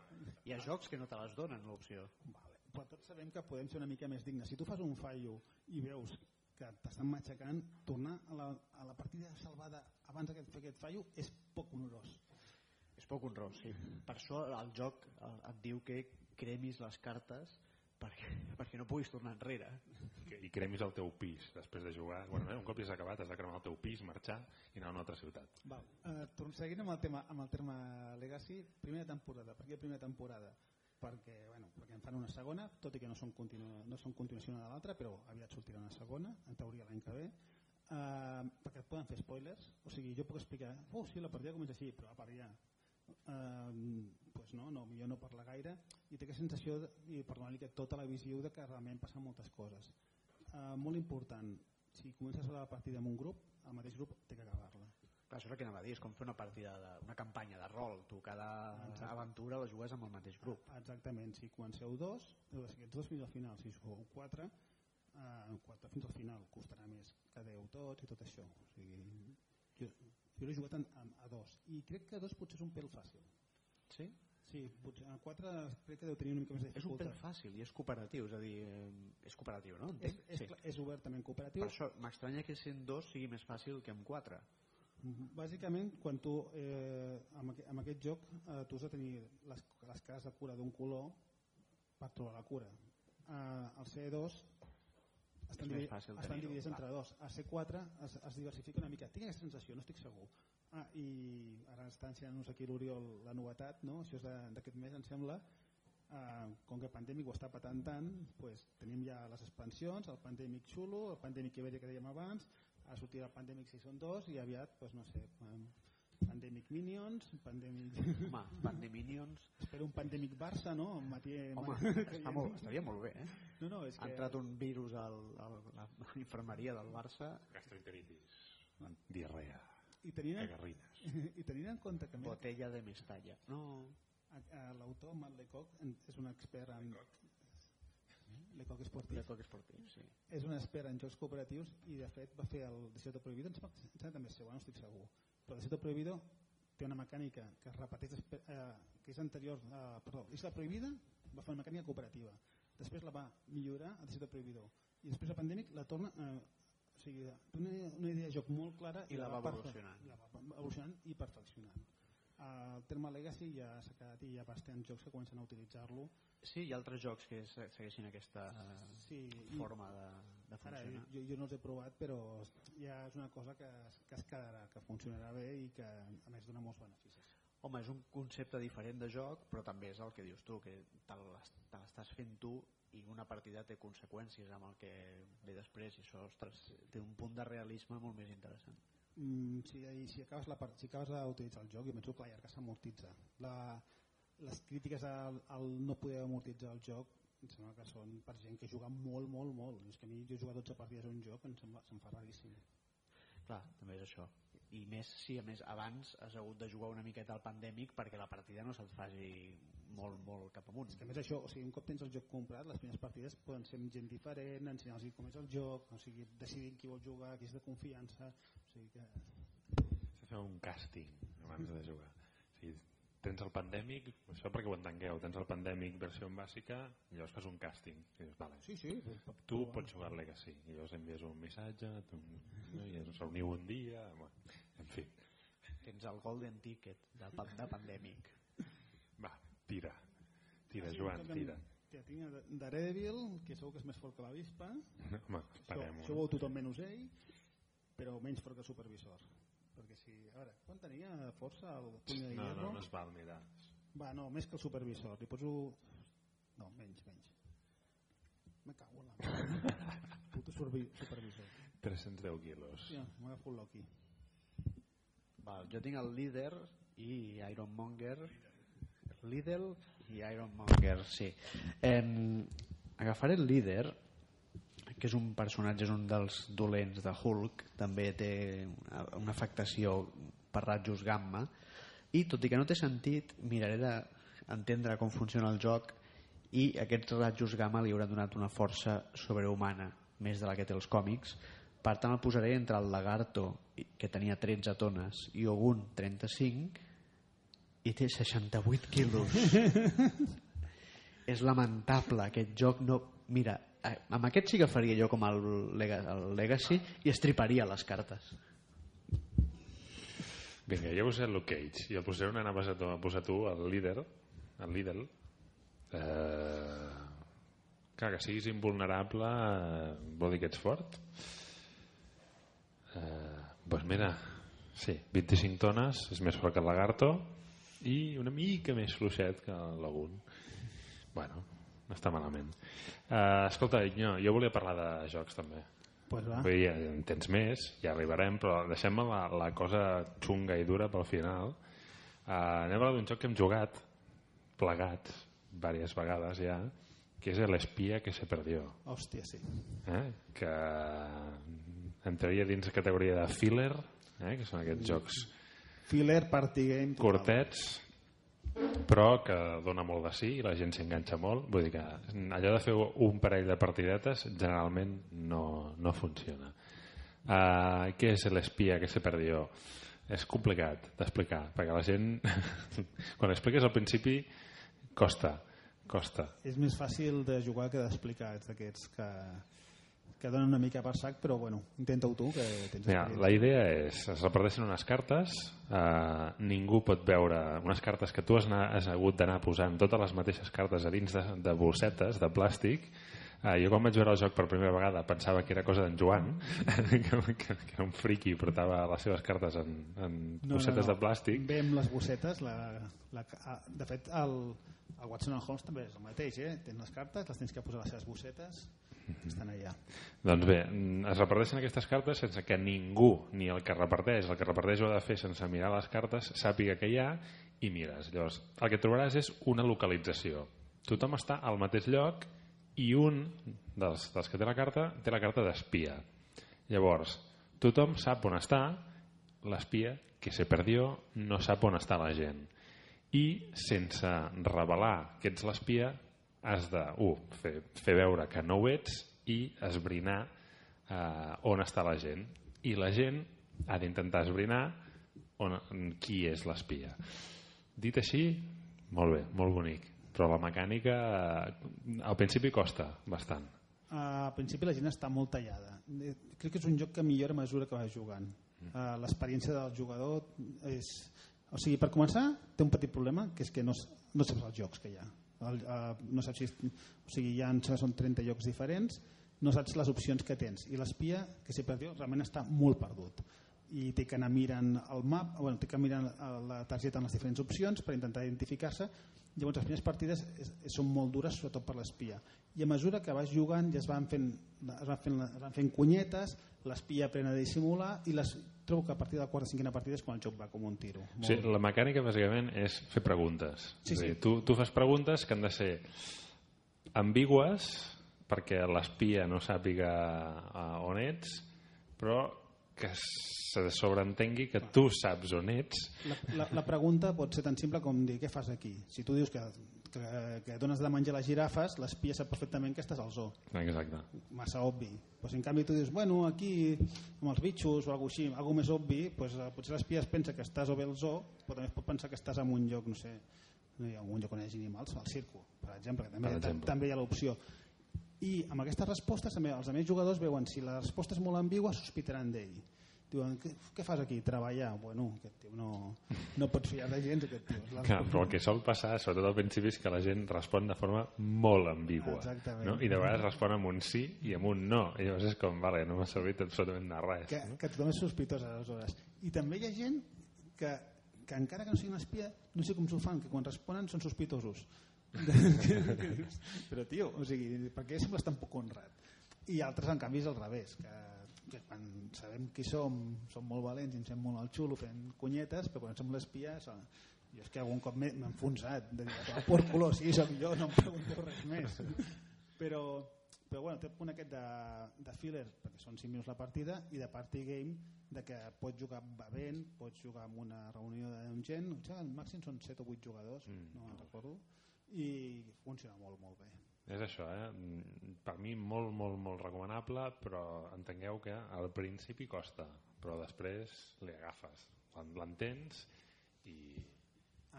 Hi ha jocs que no te les donen l'opció. Vale. Però tots sabem que podem ser una mica més dignes. Si tu fas un fallo i veus que t'estan matxacant, tornar a la, a la partida salvada abans de fer aquest fallo és poc honorós. És poc honrós, sí. Per això el joc et diu que cremis les cartes perquè, perquè no puguis tornar enrere. Que- I cremis el teu pis després de jugar. Bueno, eh, un cop ja has acabat, has de cremar el teu pis, marxar i anar a una altra ciutat. Val. Eh, torn- seguint amb el, tema, amb el terme Legacy, primera temporada. Per què primera temporada? Perquè, bueno, perquè en fan una segona, tot i que no són, continu, no són continuació una de l'altra, però aviat sortirà una segona, en teoria l'any que ve. Uh, perquè et poden fer spoilers, o sigui, jo puc explicar, oh, sí, la partida comença així, però a part ja, uh, pues no, no, millor no parlar gaire, i té aquesta sensació, de, i per donar-li aquest to televisiu, de que realment passen moltes coses. Uh, molt important, si comences la partida amb un grup, el mateix grup té que acabar-la. Clar, això és el que anava a dir, és com fer una partida, de, una campanya de rol. Tu cada Exacte. aventura la jugues amb el mateix grup. Exactament, si comenceu dos, heu de ser aquests dos fins al final. Si jugueu quatre, eh, quatre fins al final costarà més que deu tots i tot això. O sigui, jo, jo l'he jugat en, en, a dos i crec que a dos potser és un pèl fàcil. Sí? Sí, potser a quatre crec que deu tenir una mica més de És un pèl dificultat. fàcil i és cooperatiu, és a dir, eh, és cooperatiu, no? És, Entenc? és, sí. és obertament cooperatiu. Per això m'estranya que sent dos sigui més fàcil que amb quatre. Bàsicament, quan tu, eh, amb, aqu amb aquest joc, eh, tu has de tenir les, les cares de cura d'un color per trobar la cura. Eh, el C2 estan, fàcil estan dividits entre dos. A C4 es, es diversifica una mica. Tinc aquesta sensació, no estic segur. Ah, I ara està ensenyant-nos aquí l'Oriol la novetat, no? això és d'aquest mes, em sembla, Uh, com que Pandemic ho està patant tant pues, tenim ja les expansions el Pandemic xulo, el Pandemic Iberia que dèiem abans ara sortirà el Pandemic Season 2 i aviat, pues, no sé Pandemic Minions Pandemic... Home, Pandeminions... espero un Pandemic Barça no? Amb Mati... Home, està molt, estaria molt bé, eh? no, no, és Ha que... entrat un virus al, al, a la infermeria del Barça, Gastroenteritis, diarrea, I tenint, en, cagarrines. I tenint en compte que botella de Mestalla. No, l'autor Matt Lecoq és un expert en... Lecoq Esportiu. de coc esportiu, sí. és un expert en jocs cooperatius i de fet va fer el Desierto Prohibido em sembla em sembla també seu, no estic segur però Desierto Prohibido té una mecànica que es repeteix eh, que és anterior a, perdó, Isla Prohibida va fer una mecànica cooperativa. Després la va millorar a Desierto Prohibido. I després a Pandemic la torna eh, o sigui, té una, una idea de joc molt clara I la va evolucionant. la va evolucionant i perfeccionant. El terme Legacy ja s'ha quedat i hi ha bastants jocs que comencen a utilitzar-lo. Sí, hi ha altres jocs que se- segueixin aquesta eh, sí, i- forma de, de Ara, funcionar. jo, jo no els he provat, però ja és una cosa que, que es quedarà, que funcionarà bé i que a més dona molts beneficis. Home, és un concepte diferent de joc, però també és el que dius tu, que te l'es- te l'estàs fent tu i una partida té conseqüències amb el que ve després i això, ostres, té un punt de realisme molt més interessant. Mm, si, si acabes, la, part- si acabes d'utilitzar el joc, jo penso que la llarga s'amortitza. La, les crítiques al, al no poder amortitzar el joc em sembla que són per gent que juga molt, molt, molt. És que a mi jo he jugat 12 partides a un joc em sembla, se'm fa raríssim. Clar, també és això. I més si a més abans has hagut de jugar una miqueta al pandèmic perquè la partida no se't faci molt, molt cap amunt. És que a més això, o sigui, un cop tens el joc comprat, les primeres partides poden ser amb gent diferent, ensenyar-los com és el joc, o sigui, decidir qui vol jugar, qui és de confiança, o sigui que... De fer un càsting abans de jugar. O sigui, tens el pandèmic, això perquè ho entengueu, tens el pandèmic versió bàsica i llavors fas un càsting. I dius, vale, Sí, sí. tu pots jugar al Legacy i llavors envies un missatge tu, no? i ens reuniu un dia bueno, en fi, Tens el golden ticket de, de pandèmic. va, tira tira Ah, sí, Joan, tira Ja tinc Daredevil, que segur que és més fort que l'avispa. Home, Això, esperem això ho veu tothom menys ell, però menys fort que el supervisor. Perquè si... A veure, quan tenia força el puny de No, hierro? no, no es val mirar. Va, no, més que el supervisor. Li poso... No, menys, menys. Me cago en la... Puto supervi- supervisor. 310 quilos. Hòstia, m'agafo el Loki. Val, jo tinc el líder i Ironmonger Lidl i Ironmonger sí. eh, agafaré el líder que és un personatge és un dels dolents de Hulk també té una, una afectació per rajos gamma i tot i que no té sentit miraré d'entendre com funciona el joc i aquests rajos gamma li hauran donat una força sobrehumana més de la que té els còmics. Per tant el posaré entre el Lagarto que tenia 13 tones i Ogun 35 i té 68 quilos. És lamentable aquest joc no... mira, amb aquest sí que faria jo com el, el Legacy i estriparia les cartes Vinga, jo posaré Luke Cage i el posaré on anaves a, posar tu, el líder, el líder. Eh, clar, que siguis invulnerable eh, vol dir que ets fort? Eh, pues mira, sí, 25 tones, és més fort que el Lagarto i una mica més fluixet que el Lagoon. Bueno, no està malament. Eh, escolta, no, jo volia parlar de jocs també. Pues va. Vull dir, en tens més, ja arribarem, però deixem la, la cosa xunga i dura pel final. Uh, anem a parlar d'un joc que hem jugat plegats diverses vegades ja, que és l'espia que se perdió. Hòstia, sí. Eh? Que entraria dins la categoria de filler, eh? que són aquests jocs Filler Party Game. curtets, però que dona molt de sí i la gent s'enganxa molt. Vull dir que allò de fer un parell de partidetes generalment no, no funciona. Uh, què és l'espia que se perdió? És complicat d'explicar, perquè la gent, quan expliques al principi, costa, costa. És més fàcil de jugar que d'explicar, ets d'aquests que, que donen una mica per sac, però bueno, intenta-ho tu, que tens Mira, la idea és, es reparteixen unes cartes, eh, ningú pot veure unes cartes que tu has, anar, has hagut d'anar posant totes les mateixes cartes a dins de, de bossetes de plàstic. Eh, jo quan vaig veure el joc per primera vegada pensava que era cosa d'en Joan, que, que, que era un friqui i portava les seves cartes en, en bossetes de plàstic. Ve amb les bossetes, la, la, ah, de fet, el, el Watson and Holmes també és el mateix, eh? tens les cartes, les tens que posar a les seves bossetes, que estan allà. Doncs bé, mm, es reparteixen aquestes cartes sense que ningú, ni el que reparteix, el que reparteix ho ha de fer sense mirar les cartes, sàpiga què hi ha i mires. Llavors, el que trobaràs és una localització. Tothom està al mateix lloc i un dels, dels que té la carta té la carta d'espia. Llavors, tothom sap on està, l'espia que se perdió no sap on està la gent. I sense revelar que ets l'espia has de, uh, fer, fer veure que no ho ets i esbrinar eh, on està la gent. I la gent ha d'intentar esbrinar on, qui és l'espia. Dit així, molt bé, molt bonic. Però la mecànica eh, al principi costa bastant. Al principi la gent està molt tallada. Eh, Crec que és un joc que millora a mesura que vas jugant. Uh, L'experiència del jugador és... O sigui, per començar, té un petit problema, que és que no, no saps els jocs que hi ha. El, uh, no saps si... O sigui, sembla que són 30 jocs diferents, no saps les opcions que tens. I l'espia, que s'hi perdió, realment està molt perdut. I té que anar mirant el map, bueno, té que mirar la targeta amb les diferents opcions per intentar identificar-se Llavors, les primeres partides és, són molt dures, sobretot per l'espia. I a mesura que vas jugant ja es van fent, es van fent, es van fent cunyetes, l'espia aprèn a dissimular i les, trobo que a partir de la quarta o cinquena partida és quan el joc va com un tiro. O sigui, la mecànica bàsicament és fer preguntes. Sí, És a dir, sí. Tu, tu fas preguntes que han de ser ambigües perquè l'espia no sàpiga uh, on ets, però que se sobreentengui que tu saps on ets La, la, la pregunta pot ser tan simple com dir què fas aquí? Si tu dius que, que, que dones de menjar les girafes, l'espia sap perfectament que estàs al zoo. exacte massa obvi. Pues en canvi tu dius, bueno, aquí amb els bitxos o alguna així, alguna més obvi, pues, eh, potser l'espia es pensa que estàs o bé al zoo, però també es pot pensar que estàs en un lloc, no sé, no hi ha un lloc on hi hagi animals, al circo, per exemple, que també, Per exemple. també hi ha l'opció. I amb aquestes respostes també els altres jugadors veuen si la resposta és molt ambigua sospitaran d'ell diuen, què, què fas aquí? Treballar? Bueno, aquest tio no, no pots fiar de gens, aquest tio. Clar, però el que sol passar, sobretot al principi, és que la gent respon de forma molt ambigua. Exactament. No? I de vegades respon amb un sí i amb un no. I llavors és com, vale, no m'ha servit absolutament de res. que, no? que tothom és sospitós aleshores. I també hi ha gent que, que encara que no sigui un espia, no sé com s'ho fan, que quan responen són sospitosos. Però, tio, o sigui, per què sembles tan poc honrat? I altres, en canvi, és al revés, que, que quan sabem qui som, som molt valents i ens fem molt al xulo fent conyetes, però quan som l'espia, som- jo és que algun cop m'he enfonsat, de dir, "Ah, por culo, sí, soc jo, no em pregunteu res més. Però, però bueno, té el punt aquest de, de filler, perquè són 5 minuts la partida, i de party game, de que pots jugar bevent, pots jugar en una reunió de gent, al màxim són 7 o 8 jugadors, Mm. no me'n recordo, i funciona molt, molt bé. És això, eh? Mm, Per mi molt, molt, molt recomanable, però entengueu que al principi costa, però després li agafes. Quan l'entens i...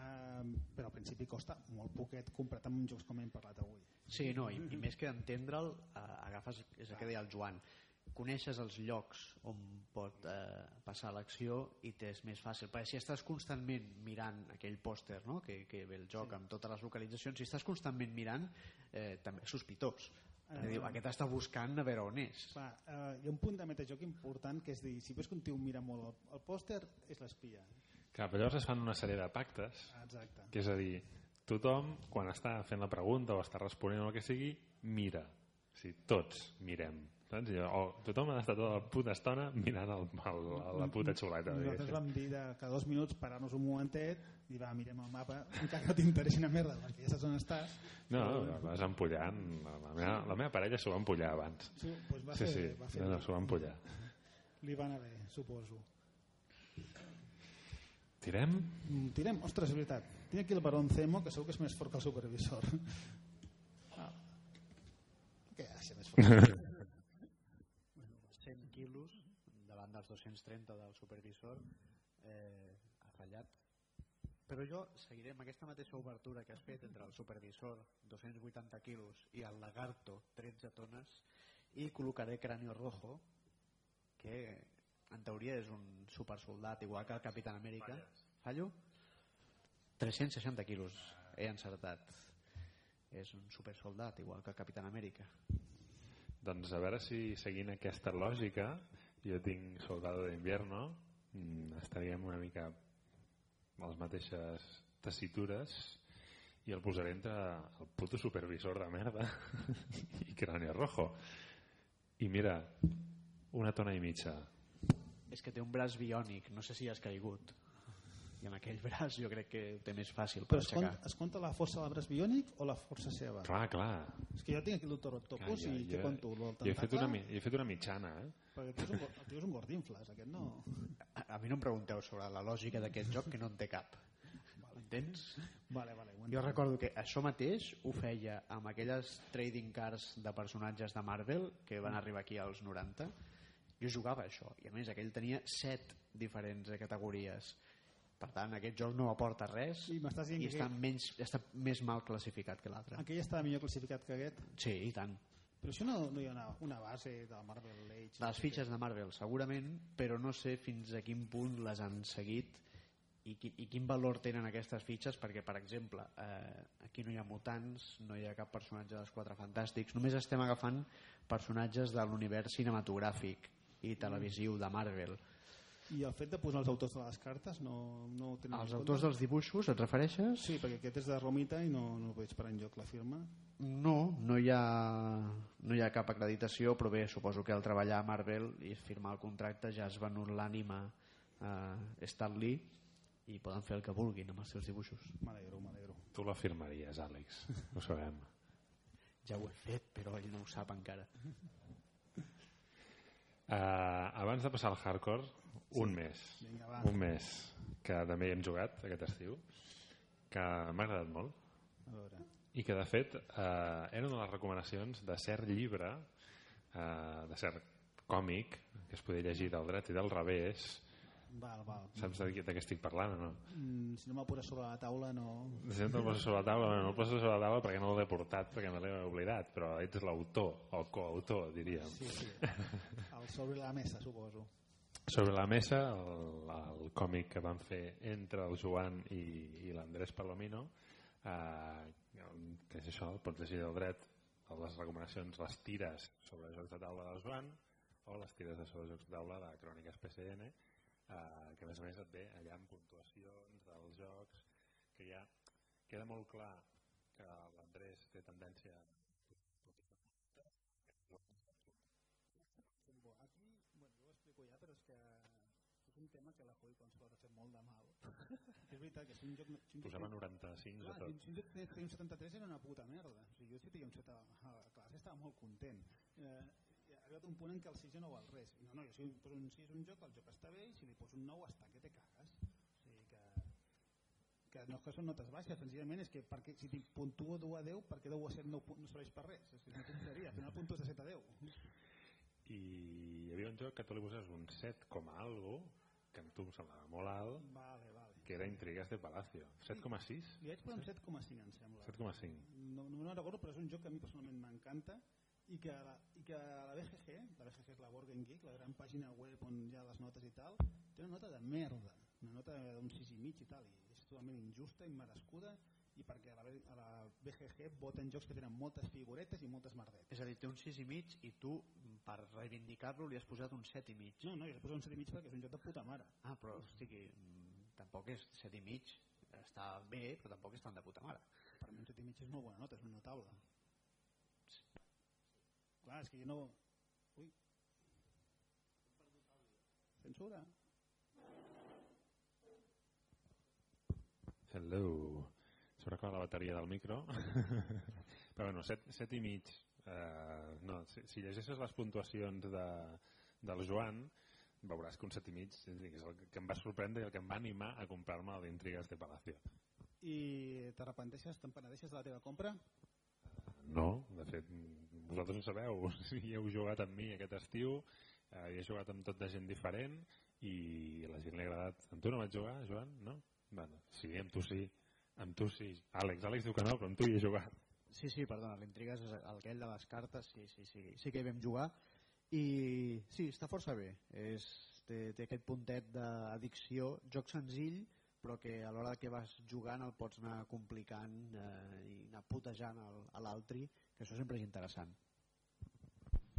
Um, però al principi costa molt poquet comprat amb jocs com hem parlat avui. Sí, no, i, i més que entendre'l, eh, agafes, és el que deia el Joan, coneixes els llocs on pot eh, passar l'acció i t'és més fàcil, perquè si estàs constantment mirant aquell pòster no? que, que ve el joc amb totes les localitzacions, si estàs constantment mirant, eh, també és sospitós. Eh, diu, aquest està buscant a veure on és. Clar, eh, hi ha un punt de metajoc important que és dir, si veus que un tio mira molt el, el pòster, és l'espia. Clar, però llavors es fan una sèrie de pactes, Exacte. que és a dir, tothom, quan està fent la pregunta o està responent o el que sigui, mira. O sigui, tots mirem. Saps? I, o tothom ha d'estar tota la puta estona mirant el, el, la puta xuleta. Nosaltres vam dir de cada dos minuts parar-nos un momentet i va, mirem el mapa, encara que no t'interessi una merda, perquè ja saps on estàs. No, vas empullant. La, la, meva, la meva parella s'ho va empullar abans. Sí, doncs va Sí, fer, sí, va fer no, no, s'ho va empullar. li va anar bé, suposo. Tirem? Mm, Tirem, ostres, és veritat. Tinc aquí el Barón Zemo, que segur que és més fort que el supervisor. Ah. Què ha de ser més fort? 100 quilos davant dels 230 del supervisor eh, ha fallat. Però jo seguiré amb aquesta mateixa obertura que has fet entre el supervisor 280 quilos i el lagarto 13 tones i col·locaré Cráneo Rojo que en teoria és un supersoldat igual que el Capitán Amèrica. Fallo? 360 quilos he encertat. És un supersoldat igual que el Capitán Amèrica. Doncs a veure si seguint aquesta lògica jo tinc Soldado d'Invierno mm, estaríem una mica a les mateixes tessitures i el posaré entre el puto supervisor de merda i Cráneo Rojo i mira una tona i mitja és que té un braç biònic, no sé si has caigut. I amb aquell braç jo crec que té més fàcil per Però es aixecar. compta, es compta la força de l'arbre biònic o la força seva? clar, clar És que jo tinc aquí el doctor Clar, Octopus jo- i què conto? El jo he fet, una, jo he fet una mitjana eh? Perquè el tio és un, tio és un gordinfles, aquest no. A, a mi no em pregunteu sobre la lògica d'aquest joc que no en té cap. Entens? Vale, vale. ho Jo recordo que això mateix ho feia amb aquelles trading cards de personatges de Marvel que van arribar aquí als 90. Jo jugava això i a més aquell tenia set diferents categories. Per tant, aquest joc no aporta res I i que està, menys, està més mal classificat que l'altre. aquell estava millor classificat que aquest. Sí, i tant. Però això no, no hi ha una, una base de Marvel Age. Les fitxes de Marvel, segurament, però no sé fins a quin punt les han seguit i, qui, i quin valor tenen aquestes fitxes, perquè, per exemple, eh, aquí no hi ha mutants, no hi ha cap personatge dels Quatre Fantàstics, només estem agafant personatges de l'univers cinematogràfic i televisiu de Marvel. I el fet de posar els autors de les cartes no, no ho tenen Els autors dels dibuixos, et refereixes? Sí, perquè aquest és de Romita i no, no veig per enlloc la firma. No, no hi, ha, no hi ha cap acreditació, però bé, suposo que al treballar a Marvel i firmar el contracte ja has venut l'ànima a Stan Lee i poden fer el que vulguin amb els seus dibuixos. M'alegro, m'alegro. tu la firmaries Àlex, ho sabem Ja ho he fet, però ell no ho sap encara. Uh, abans de passar al hardcore, un mes. Vinga, va. Un mes que també hi hem jugat aquest estiu, que m'ha agradat molt A veure. i que de fet eh, era una de les recomanacions de cert llibre, eh, de cert còmic, que es podia llegir del dret i del revés. Val, val. Saps de, de què estic parlant o no? Mm, si no me'l poses sobre la taula, no... Si no te'l poses sobre la taula, no, no el poses sobre la taula perquè no l'he portat, perquè me l'he oblidat, però ets l'autor, el coautor, diríem. Sí, sí. El sobre la mesa, suposo. Sobre la mesa, el, el còmic que van fer entre el Joan i, i l'Andrés Palomino, eh, que és això, pots llegir el dret, les recomanacions, les tires sobre jocs de taula del Joan o les tires de sobre jocs de taula de Cròniques PCN, eh, que a més a més et ve allà amb puntuacions dels jocs, que ja queda molt clar que l'Andrés té tendència un tema que la Hoi Consort ha fet molt de mal. és veritat que si un joc... Si un Posava 95 clar, de tot. Si un joc té un 73 era una puta merda. O sigui, jo si tenia un 7 a la classe estava molt content. Eh, ha arribat un punt en què el 6 ja no val res. No, no, jo si poso un 6 un joc, el joc està bé, i si li poso un 9 està que te cagues. O sigui que que no és que són notes baixes, senzillament és que perquè, si puntuo 2 a 10, per què 10 a 7 no, no serveix per res? És una tonteria, al final puntues de 7 a 10. I hi havia un joc que tu li poses un 7 com a algo, que a tu em semblava molt alt, Vale, vale. que era Intrigues de Palacio. 7,6? Li vaig posar un 7,5 em sembla. 7,5. No, no me'n recordo, però és un joc que a mi personalment m'encanta i que, la, i que a la BGG, la BGG és la Board Game Geek, la gran pàgina web on hi ha les notes i tal, té una nota de merda, una nota d'un 6 i mig i tal, i és totalment injusta, immerescuda, i perquè a la, a la BGG voten jocs que tenen moltes figuretes i moltes merdetes. És a dir, té un 6 i mig i tu, per reivindicar-lo, li has posat un 7 i mig. No, no, jo li poso un 7 i mig perquè és un joc de puta mare. Ah, però, o sigui, mm, tampoc és 7 i mig. Està bé, però tampoc és tan de puta mare. Per mi un 7 i mig és molt bona nota, és una taula. Clar, és que jo no... Ui. Censura. Hello. S'haurà acabat la bateria del micro. Però bueno, 7, 7 i mig. Eh, no, si, si llegeixes les puntuacions de, del Joan, veuràs que un 7 i mig és el que em va sorprendre i el que em va animar a comprar-me l'Intrigues de Palacio. I te repenteixes, te'n penedeixes de la teva compra? No, de fet, vosaltres ho sabeu, si heu jugat amb mi aquest estiu, eh, he jugat amb tot de gent diferent i la gent li ha agradat. Amb tu no vaig jugar, Joan? No? Bueno, sí, amb tu sí. Amb tu sí. Àlex, Àlex diu que no, però amb tu hi he jugat. Sí, sí, perdona, l'intriga és aquell de les cartes, sí, sí, sí, sí que hi vam jugar i sí, està força bé és, té, té aquest puntet d'addicció joc senzill però que a l'hora que vas jugant el pots anar complicant eh, i anar putejant el- a l'altri que això sempre és interessant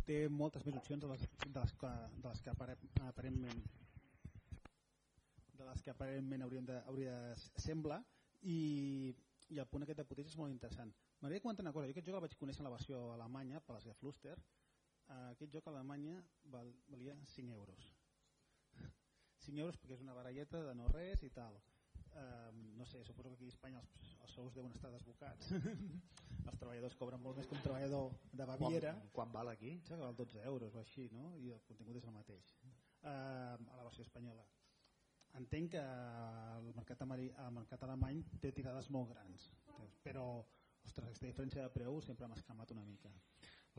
Té moltes més opcions de les, de les, que, de les que apare, aparentment de les que aparentment hauríem de, hauria de sembla i, i el punt aquest de potència és molt interessant. M'agradaria comentar una cosa, jo aquest joc el vaig conèixer en la versió alemanya per les Gefluster, uh, aquest joc a Alemanya val, valia 5 euros. 5 euros perquè és una baralleta de no res i tal. Um, no sé, suposo que aquí a Espanya els, els sous deuen estar desbocats. Els treballadors cobren molt més que un treballador de Baviera. quan, quan val aquí? que val 12 euros o així no? i el contingut és el mateix. Uh, a la versió espanyola entenc que el mercat, ameri- el mercat alemany té tirades molt grans però ostres, aquesta diferència de preu sempre m'ha escamat una mica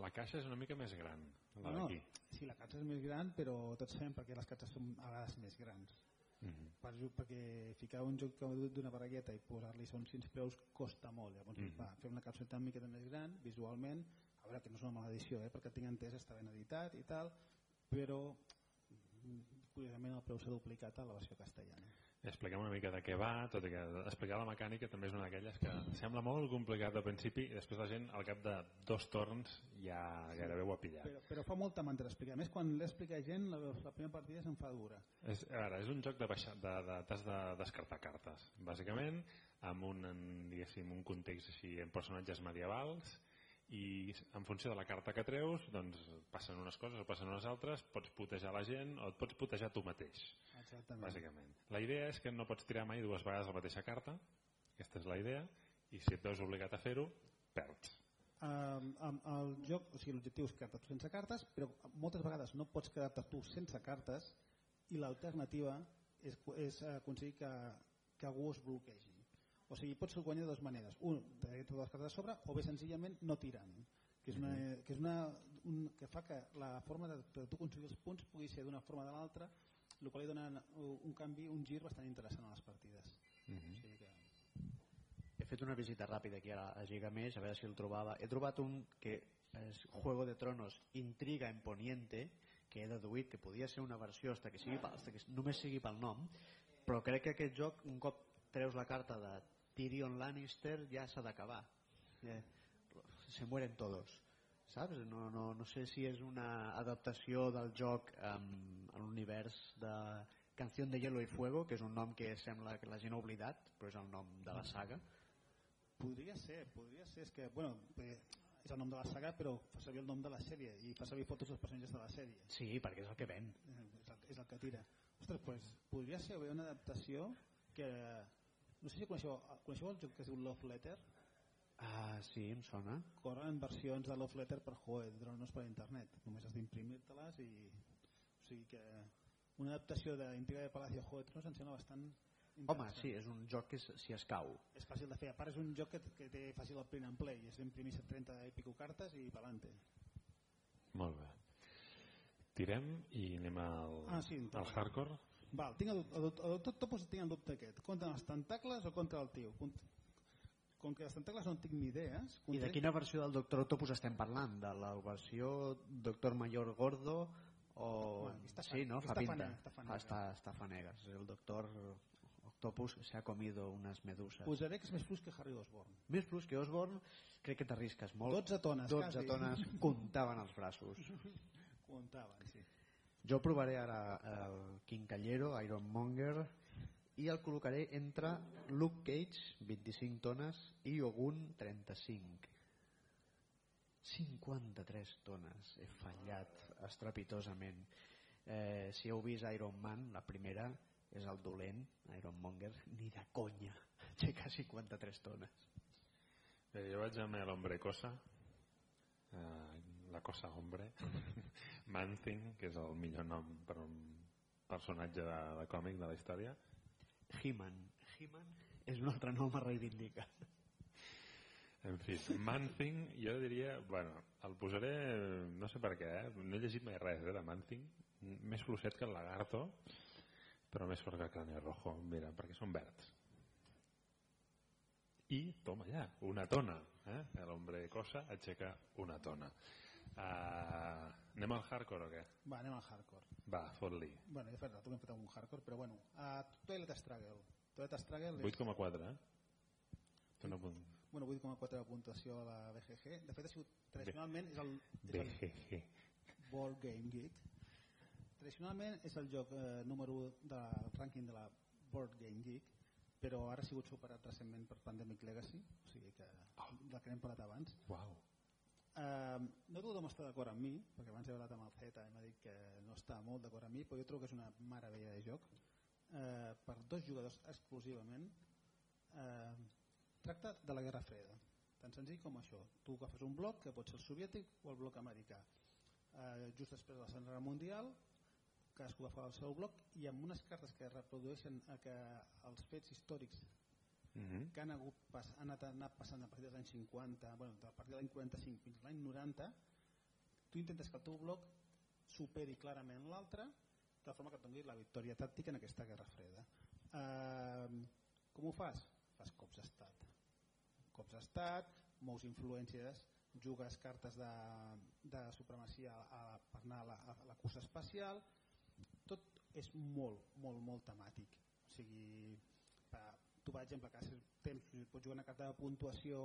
La caixa és una mica més gran, la no, d'aquí. sí, la carta és més gran però tots sabem perquè les cartes són a vegades més grans Mhm. per, ju- perquè ficar un joc d'una baralleta i posar-li són 5 preus costa molt llavors Mhm. va, fer una capsuleta una miqueta més gran visualment, a veure que no és una mala edició eh, perquè tinc entès està ben editat i tal però mm, curiosament el preu s'ha duplicat a la versió castellana. Expliquem una mica de què va, tot i que explicar la mecànica també és una d'aquelles que sembla molt complicat al principi i després la gent al cap de dos torns ja gairebé ho ha pillat. però, però fa molta mandra explicar a més quan l'explica gent la, la primera partida se'n fa dura. És, a veure, és un joc de baixar, de, de, t'has de descartar cartes, bàsicament, amb un, en, diguéssim, un context així en personatges medievals i en funció de la carta que treus doncs passen unes coses o passen unes altres pots putejar la gent o et pots putejar tu mateix exactament bàsicament. La idea és que no pots tirar mai dues vegades la mateixa carta aquesta és la idea i si et veus obligat a fer-ho, perds Um, amb el joc, o sigui, l'objectiu és quedar-te sense cartes, però moltes vegades no pots quedar-te tu sense cartes i l'alternativa és, és aconseguir que, que algú es bloquegi. O sigui, pots guanyar de dues maneres. Un, de totes les cartes a sobre, o bé senzillament no tirant. Que és una, que, és una, un, que fa que la forma de, de tu aconseguir els punts pugui ser d'una forma o de l'altra, el qual li dona un canvi, un gir bastant interessant a les partides. mm O -hmm. sigui que, he fet una visita ràpida aquí a, a Gigamés a veure si el trobava he trobat un que és Juego de Tronos Intriga en Poniente que he deduït que podia ser una versió hasta que, sigui, hasta que només sigui pel nom però crec que aquest joc un cop treus la carta de Tyrion Lannister ja s'ha d'acabar eh, se mueren todos saps? No, no, no sé si és una adaptació del joc um, a l'univers de Canción de Hielo y Fuego que és un nom que sembla que la gent ha oblidat però és el nom de la saga. Podria ser, podria ser és que, bueno, és el nom de la saga però fa servir el nom de la sèrie i fa servir fotos dels personatges de la sèrie. Sí, perquè és el que ven. Eh, és el, és el que tira. Ostres, pues, podria ser una adaptació que no sé si coneixeu, coneixeu el joc que es diu Love Letter Ah, sí, em sona. Corren versions de Love Letter per Hoed, però no és per internet. Només has d'imprimir-te-les i... O sigui que una adaptació d'Intriga de Palacio de Tronos em sembla bastant Home, sí, és un joc que si escau. És fàcil de fer. A part és un joc que, que té fàcil el print and play. És d'imprimir 30 i pico cartes i pelante. Molt bé. Tirem i anem al, ah, sí, al hardcore. Val, tinc el, el, el, el, el, tinc el dubte aquest. Contra els tentacles o contra el tio? com que les tentacles no en tinc ni idees... I de quina versió del Doctor Octopus estem parlant? De la versió Doctor Mayor Gordo o... Bueno, sí, no? Fa pinta. Està, fanegas. està, està fanegas. El Doctor Octopus se ha comido unas medusas. Posaré que és més plus que Harry Osborn. Més plus que Osborn, crec que t'arrisques molt. 12 tones, 12 quasi. tones comptaven els braços. comptaven. Jo provaré ara el Quincallero, Ironmonger, i el col·locaré entre Luke Cage 25 tones i Ogun 35 53 tones. He fallat estrepitosament. Eh, si heu vist Iron Man la primera és el dolent Iron Monger, ni de conya. Aixeca 53 tones. Bé, jo vaig amb l'Hombre Cosa. Eh, la Cosa Hombre Man-Thing que és el millor nom per un personatge de, de còmic de la història He-Man. He-Man és un altre nom a reivindicar. En fi, Man-Thing, jo diria, bueno, el posaré, no sé per què, eh? no he llegit mai res eh, de Man-Thing, més fluixet que el Lagarto, però més fort que el Cráneo Rojo, mira, perquè són verds. I, toma ja, una tona. Eh? L'hombre cosa aixeca una tona. Uh, anem al hardcore o què? Va, anem al hardcore. Va, fot-li. Bueno, de fet, tu hem fet un hardcore, però bueno. Uh, Toilet Struggle. Toilet Struggle 8,4, eh? Una punt... Bueno, 8,4 de puntuació a la BGG. De fet, ha sigut, tradicionalment és el, és el BGG. Board Game Geek. Tradicionalment és el joc eh, número 1 del rànquing de la Board Game Geek, però ara ha sigut superat recentment per Pandemic Legacy, o sigui que oh. la que hem parlat abans. Wow. Uh, no tothom està d'acord amb mi, perquè abans he parlat amb el Zeta i m'ha dit que no està molt d'acord amb mi, però jo trobo que és una meravella de joc. Uh, per dos jugadors exclusivament. Uh, tracta de la Guerra Freda. Tan senzill com això. Tu agafes un bloc que pot ser el soviètic o el bloc americà. Uh, just després de la Segona Guerra Mundial, cadascú agafa el seu bloc i amb unes cartes que reprodueixen a que els fets històrics Mm -hmm. que han, hagut, pas, han anat, passant a partir dels anys 50, bueno, a partir de l'any 45 fins l'any 90, tu intentes que el teu bloc superi clarament l'altre, de forma que et doni la victòria tàctica en aquesta guerra freda. Uh, com ho fas? Fas cops d'estat. Cops d'estat, mous influències, jugues cartes de, de supremacia a, a, per anar a la, a la cursa espacial, tot és molt, molt, molt temàtic. O sigui, tu per exemple que temps pots jugar una carta de puntuació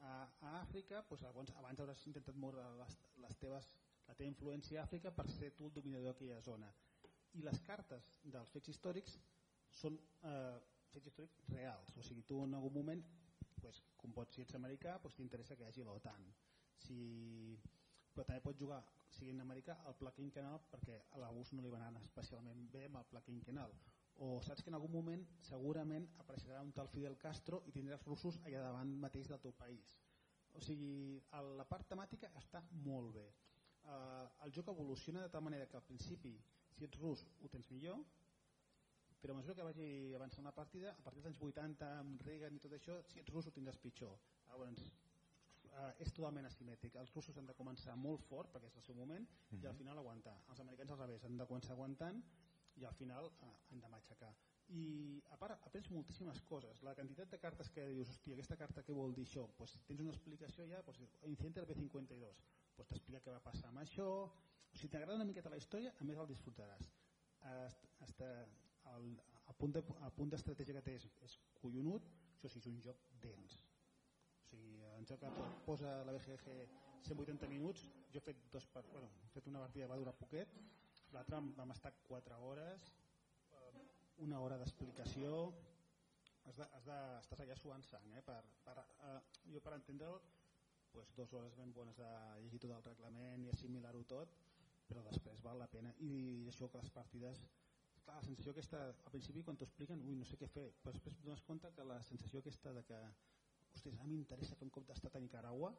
a, a Àfrica doncs llavors abans hauràs intentat moure les, les teves, la teva influència a Àfrica per ser tu el dominador d'aquella zona. I les cartes dels fets històrics són eh, fets històrics reals. O sigui tu en algun moment pues, com pots si ets americà pues, t'interessa que hi hagi l'OTAN si... però també pots jugar siguin americà al pla quinquenal perquè a l'abús no li va anar especialment bé amb el pla quinquenal o saps que en algun moment segurament apareixerà un tal Fidel Castro i tindràs russos allà davant mateix del teu país. O sigui, la part temàtica està molt bé. Uh, el joc evoluciona de tal manera que al principi si ets rus ho tens millor però a mesura que vagi avançant la partida a partir dels anys 80 amb Reagan i tot això si ets rus ho tindràs pitjor. Llavors uh, és totalment asimètric. Els russos han de començar molt fort perquè és el seu moment uh -huh. i al final aguantar. Els americans al revés han de començar aguantant i al final eh, han de matxacar. I a part aprens moltíssimes coses. La quantitat de cartes que dius hòstia, aquesta carta què vol dir això? Pues, tens una explicació ja pues, incidente del B52 pues, t'explica què va passar amb això. Si t'agrada una miqueta la història, a més el disfrutaràs. Est- Està, el, el punt de- el punt d'estratègia que té és, és collonut, això sí, és un joc dens. O sigui, en joc que posa la BGG 180 minuts, jo he fet, dos, bueno, he fet una partida va durar poquet, l'altra vam- estar 4 hores, eh, una hora d'explicació, has de, has de, estàs allà suant sang, eh? per, per, eh, jo per entendre'l pues, dues hores ben bones de llegir tot el reglament i assimilar-ho tot, però després val la pena. I això que les partides, clar, la sensació aquesta, al principi quan t'ho expliquen, ui, no sé què fer, però després dones compte que la sensació aquesta de que, ostres, ara m'interessa fer un cop d'estat a Nicaragua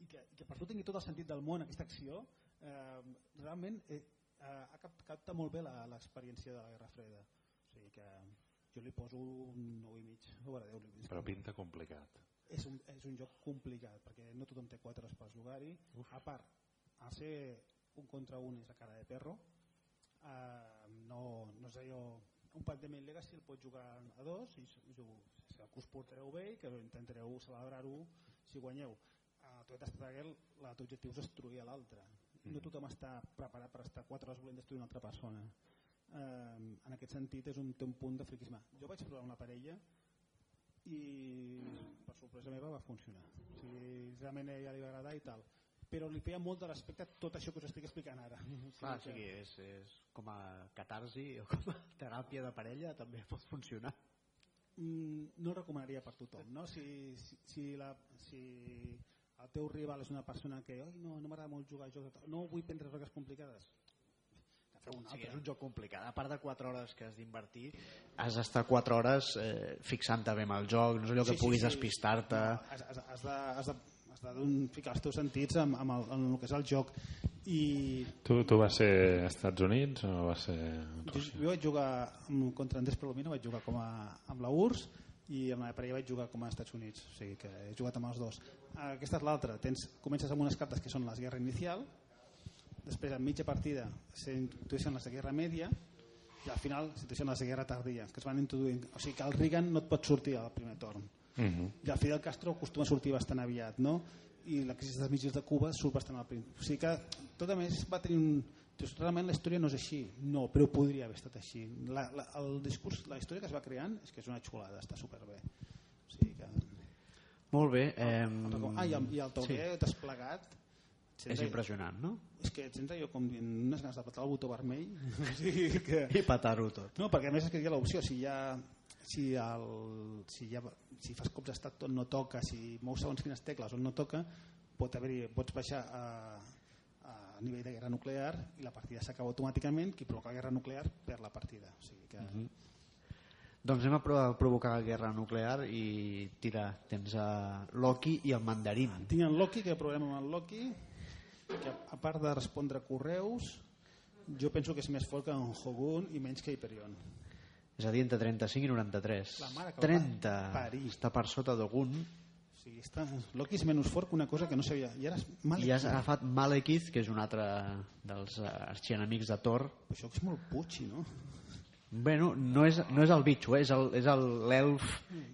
i que, i que per tu tingui tot el sentit del món aquesta acció, eh, realment eh, eh, cap, capta molt bé la- l'experiència de la Guerra Freda. O sigui que jo li poso un 9 i mig sobre 10. li- Però pinta complicat. és un, és un joc complicat perquè no tothom té 4 hores per jugar-hi a part, al ser un contra un és a cara de perro eh, no, no és allò un Pandemic Legacy el pots jugar a dos i jugo, si que us portareu bé i que intentareu celebrar-ho si guanyeu a tot Estraguel l'objectiu és destruir a l'altre no Mm. tothom està preparat per estar 4 hores volent destruir una altra persona. Eh, en aquest sentit és un, té un punt de friquisme. Jo vaig provar una parella i per sorpresa meva va funcionar. O sigui, realment a ella li va agradar i tal. Però li feia molt de respecte tot això que us estic explicant ara. O Clar, o que- sigui, és, és com a catarsi o com a teràpia de parella també pot funcionar. mm, no recomanaria per tothom no? si, si, si, la, si el teu rival és una persona que Oi, no, no m'agrada molt jugar a jocs no vull prendre regles complicades feu un altre és un joc complicat. A part de 4 hores que has d'invertir, has d'estar 4 hores eh, fixant-te bé amb el joc, no és allò que puguis despistar-te. No, has, has, has de, has de, has de d'un- ficar els teus sentits amb, amb, el, en el que és el joc i Tu, tu vas ser als Estats Units o vas ser jo, Rússia? jo vaig jugar amb, contra Andrés Palomino vaig jugar com a, amb la URSS i amb la parella vaig jugar com a Estats Units o sigui que he jugat amb els dos aquesta és l'altra, comences amb unes cartes que són les guerra inicial després a mitja partida s'introdueixen les de guerra media i al final s'introdueixen les de guerra tardia que es van introduint, o sigui que el Reagan no et pot sortir al primer torn Uh -huh. i el Fidel Castro acostuma a sortir bastant aviat no? i la crisi dels mitjans de Cuba surt bastant al principi o sigui que tot a més va tenir un Dius, realment la història no és així no, però podria haver estat així la, la, el discurs, la història que es va creant és que és una xulada, està superbé o sigui que Molt bé. Eh, ah, i, el, i el tauler sí. desplegat és impressionant, no? és que et allò com dient unes ganes d'apretar el botó vermell o sigui que I petar-ho tot. no, perquè a més és que hi ha l'opció, si, hi ha, si, el, si, hi ha, si fas cops d'estat on no toca, si mous segons quines tecles on no toca, pot haver pots baixar a, a nivell de guerra nuclear i la partida s'acaba automàticament, qui provoca guerra nuclear per la partida. O sigui que, Mhm. Doncs anem a provocar la guerra nuclear i tira, tens a Loki i el mandarín. Tinc en Loki, que provarem amb el Loki, que a part de respondre correus, jo penso que és més fort que en Hogun i menys que Hyperion. És a dir, entre 35 i 93. La mare que el va 30. parir. Està per sota d'Ogun. Sigui, està, Loki és menys fort que una cosa que no sabia. I ara és mal I has agafat Malekith, que és un altre dels eh, arxienemics de Thor. Això és molt putxi, no? Bueno, no és, no és el bitxo, eh? és el- és el- l'elf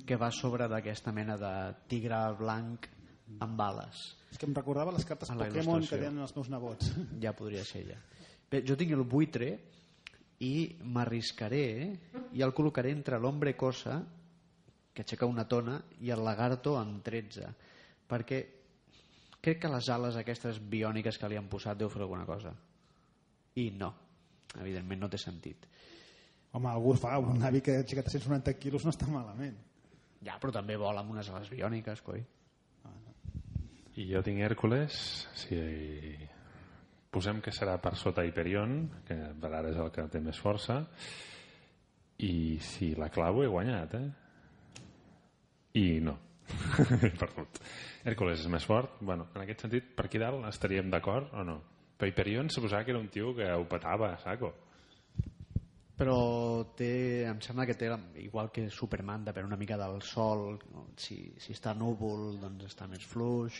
que va sobre d'aquesta mena de tigre blanc amb ales. És que em recordava les cartes Pokémon que tenen els meus nebots. Ja podria ser ja. Bé, jo tinc el buitre i m'arriscaré i el col·locaré entre l'hombre cosa que aixeca una tona i el lagarto amb 13 perquè crec que les ales aquestes biòniques que li han posat deu fer alguna cosa i no evidentment no té sentit Home, algú fa, un avi que aixeca 390 quilos no està malament. ja, però també vola amb unes ales biòniques coi. I jo tinc Hèrcules, si posem que serà per sota Hyperion, que per ara és el que té més força, i si la clavo he guanyat, eh? I no. he perdut. Hèrcules és més fort. Bueno, en aquest sentit, per aquí dalt estaríem d'acord o no? Però Hyperion suposava que era un tio que ho petava saco. però té, em sembla que té igual que Superman depèn una mica del sol no? si, si està núvol doncs està més fluix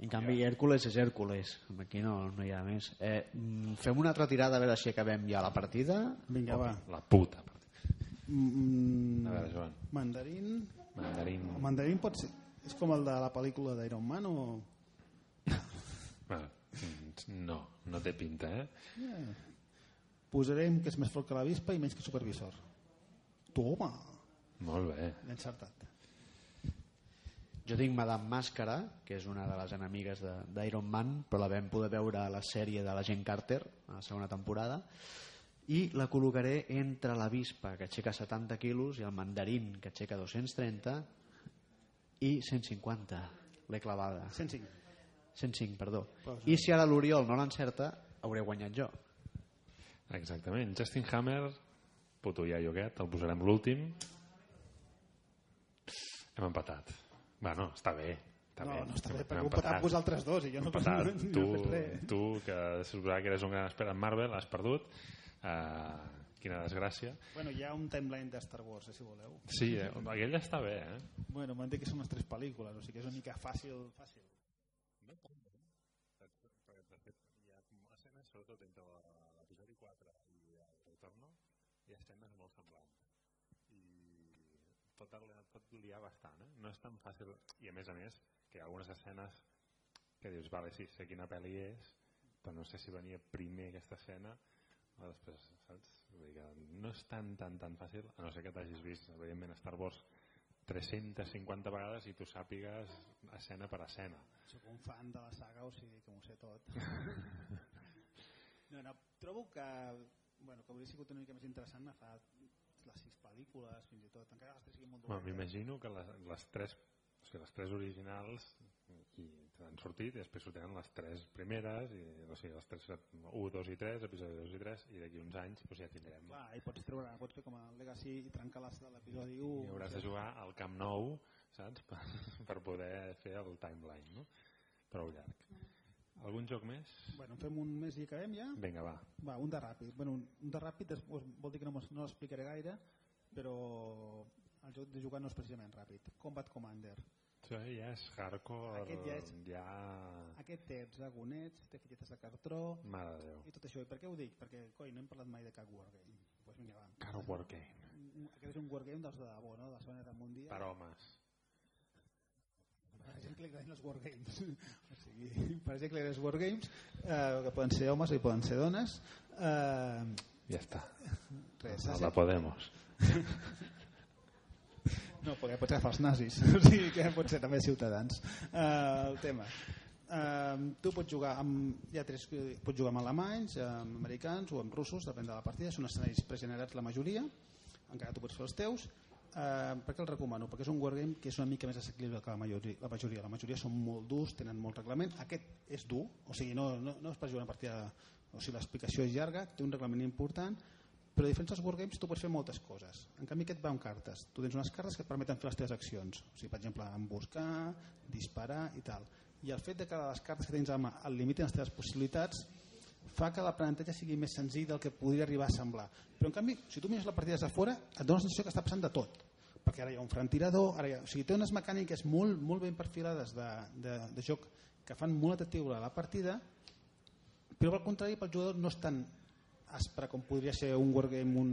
en canvi Hèrcules és Hèrcules aquí no, no hi ha més eh, mm, fem una altra tirada a veure si acabem ja la partida Vinga, va. La puta. Mm, A veure, Joan. mandarín... Mandarín... Mandarín pot ser... És com el de la pel·lícula d'Iron Man o... Mm, No, no té pinta, eh? Posarem que és més fort que l'avispa i menys que supervisor. Toma! Molt bé. Ben encertat. Jo tinc Madame Màscara, que és una de les enemigues de- d'Iron Man, però la vam poder veure a la sèrie de l'agent Carter, a la segona temporada, i la col·locaré entre l'avispa, que aixeca 70 quilos, i el mandarín, que aixeca 230, i 150. L'he clavada. 105. 105, perdó. I si ara l'Oriol no l'encerta, hauré guanyat jo. Exactament. Justin Hammer, puto iaio aquest, el posarem l'últim. Hem empatat. Bueno, està bé. Està No, bé. no està bé, perquè ho empatat vosaltres dos i jo no, empatat. no, no tu, he fet res. tu, que se suposava que eres un gran expert en Marvel, has perdut. Uh, quina desgràcia. Bueno, hi ha un timeline de Star Wars, eh, si voleu. Sí, eh? aquell està bé, eh? Bueno, m'han dit que són les tres pel·lícules, o sigui que és una mica fàcil. fàcil. hi ha escenes, sobretot entre l'episodi 4 i el retorno, hi ha escenes molt semblants. I pot, pot liar bastant, eh? No és tan fàcil. I a més a més, que hi ha algunes escenes que dius, vale, sí, sé quina pel·li és, però no sé si venia primer aquesta escena o després, saps? Vull dir que no és tan, tan, tan fàcil, a no ser que t'hagis vist, evidentment, Star Wars 350 vegades i tu sàpigues escena per escena. Soc un fan de la saga, o sigui que m'ho sé tot. no, no, trobo que, bueno, que hauria sigut una mica més interessant agafar les sis pel·lícules, fins i tot, encara que les tres siguin molt Bueno, dolentes. M'imagino que les, les tres o sigui, les tres originals i han sortit i després sortiran les tres primeres i, o sigui, les tres 1, 2 i 3 episodi 2 i 3 i d'aquí uns anys doncs ja tindrem Clar, i pots treure, pots fer com a Legacy i trencar les de l'episodi 1. i hauràs de jugar al Camp Nou saps? Per, per poder fer el timeline no? prou llarg algun joc més? Bueno, en fem un més i acabem ja? vinga va Va, un de ràpid. Bueno, un de ràpid és, vol dir que no, no l'explicaré gaire, però el joc de jugar no és precisament ràpid. Combat Commander. Això ja és hardcore Aquest ja és- ja... Aquest té hexagonets, té fitxetes de cartró mare de Déu i tot això. I per què ho dic? Perquè, coi, no hem parlat mai de cap wargame. Doncs pues vinga, va. Card Wargame Aquest és un wargame dels de debò, no? De la Segona Guerra Mundial. per homes Per exemple, que els wargames. o sigui, per exemple, els wargames, eh, que poden ser homes i poden ser dones. Eh, ja està res, el de Podemos No, perquè pots agafar els nazis, o sigui que pot ser també ciutadans. Uh, el tema. Uh, tu pots jugar amb, hi ha tres, pots jugar amb alemanys, amb americans o amb russos, depèn de la partida, són escenaris pregenerats la majoria, encara tu pots fer els teus. Uh, per què el recomano? Perquè és un wargame que és una mica més assequible que la majoria. La majoria, la majoria són molt durs, tenen molt reglament. Aquest és dur, o sigui, no, no, no és per jugar una partida... O sigui, l'explicació és llarga, té un reglament important, però dels wargames tu pots fer moltes coses. En canvi aquest va amb cartes tu tens unes cartes que et permeten fer les teves accions. O sigui, per exemple, emboscar, disparar i tal. I el fet de que les cartes que tens a mà et limitin les teves possibilitats fa que l'aprenentatge sigui més senzill del que podria arribar a semblar. Però en canvi, si tu mires la partida des de fora et dona la sensació que està passant de tot. Perquè ara hi ha un frantirador ara ha... o sigui, té unes mecàniques molt, molt ben perfilades de, de, de joc que fan molt atractiu la partida però al contrari pel jugador no és tan aspre com podria ser un wargame un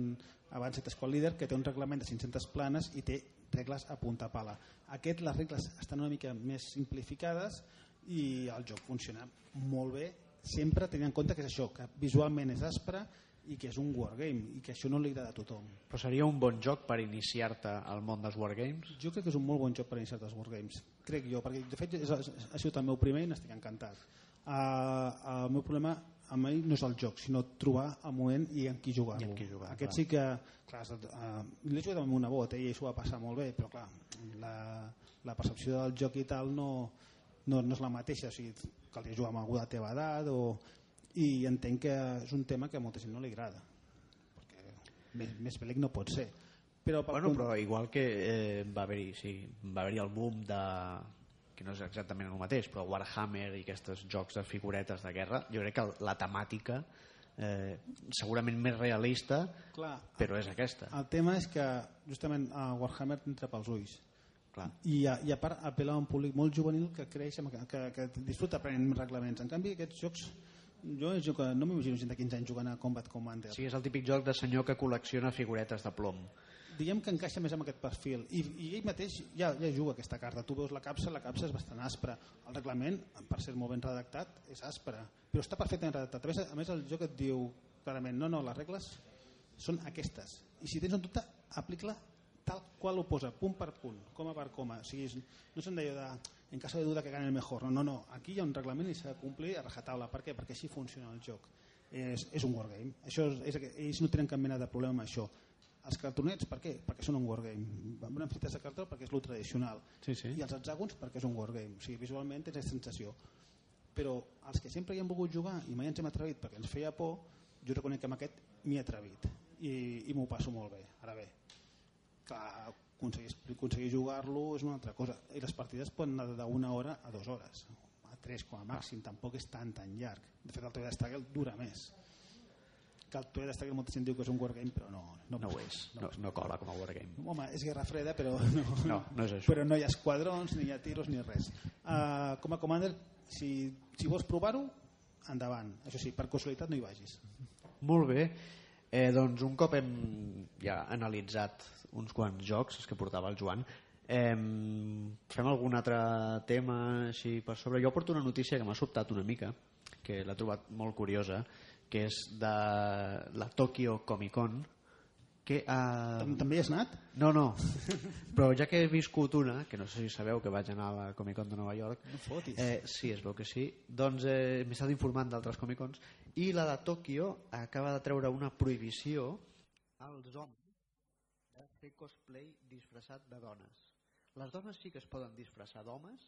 Advanced Squad Leader que té un reglament de 500 planes i té regles a punta pala. Aquest les regles estan una mica més simplificades i el joc funciona molt bé sempre tenint en compte que és això que visualment és aspre i que és un wargame i que això no li agrada a tothom. Però seria un bon joc per iniciar-te al món dels wargames? jo crec que és un molt bon joc per iniciar els wargames. Crec jo, perquè de fet és, ha sigut el meu primer i n'estic encantat. Uh, el meu problema a mi no és el joc, sinó trobar el moment i en qui jugar-lo. Amb jugar, Aquest clar. sí que, clar, uh, l'he jugat amb una bot eh, i això va passar molt bé, però clar, la, la percepció del joc i tal no, no, no és la mateixa, o sigui, caldria jugar amb algú de la teva edat o, i entenc que és un tema que a molta gent no li agrada perquè més, més bèl·lic no pot ser però, Bueno, però igual que eh, va haver-hi sí, va haver el boom de que no és exactament el mateix, però Warhammer i aquests jocs de figuretes de guerra, jo crec que la temàtica eh, segurament més realista, clar, però és aquesta. El tema és que justament a Warhammer t'entra pels ulls Clar. i a, i a part apel·la a un públic molt juvenil que creix, amb- que, que disfruta aprenent reglaments. En canvi aquests jocs jo, jo que no m'imagino gent de 15 anys jugant a Combat Commander. Sí, és el típic joc de senyor que col·lecciona figuretes de plom. Diguem que encaixa més amb aquest perfil. I, i ell mateix ja, ja juga aquesta carta. Tu veus la capsa, la capsa és bastant aspra. El reglament, per ser molt ben redactat és aspre, però està perfectament redactat. A més, a més el joc et diu clarament no, no, les regles són aquestes. I si tens un dubte, aplica-la tal qual ho posa, punt per punt coma per coma, o sigui, no són d'allò de en caso de duda que gane el mejor no, no, no, aquí hi ha un reglament i s'ha de complir a rajatabla, per què? perquè així funciona el joc. És, és un wargame. Això és, és, ells no tenen cap mena de problema amb això els cartonets, per què? perquè són un wargame. Amb unes fites de cartó perquè és lo tradicional. Sí, sí. i els hexàgons perquè és un wargame. O sigui, visualment tens sensació. Però els que sempre hi han volgut jugar i mai ens hem atrevit perquè ens feia por jo reconec que amb aquest m'hi he atrevit. I, i m'ho passo molt bé. Ara bé, clar, aconseguir, aconseguir jugar-lo és una altra cosa. I les partides poden anar d'una hora a dues hores. A tres com a màxim. Tampoc és tan tan llarg. De fet el Toy Struggle dura més que el Toy Struggle molta gent diu que és un wargame però no, no, No ho és, no, no cola com a wargame. Home, és guerra freda, però no, No, no és això. però no hi ha esquadrons, ni hi ha tiros, ni res. Uh, com a commander, si, si vols provar-ho, endavant. Això sí, per casualitat no hi vagis. Molt bé. Eh, doncs un cop hem ja analitzat uns quants jocs els que portava el Joan, eh, fem algun altre tema així per sobre. Jo porto una notícia que m'ha sobtat una mica, que l'he trobat molt curiosa, que és de la Tokyo Comic Con, que. Tam- També hi has anat? No, no, però ja que he viscut una, que no sé si sabeu que vaig anar a la Comic Con de Nova York, No fotis. Eh, sí, es veu que sí. Doncs eh, m'he estat informant d'altres Comic Cons i la de Tòquio acaba de treure una prohibició als homes de fer cosplay disfressat de dones. Les dones sí que es poden disfressar d'homes,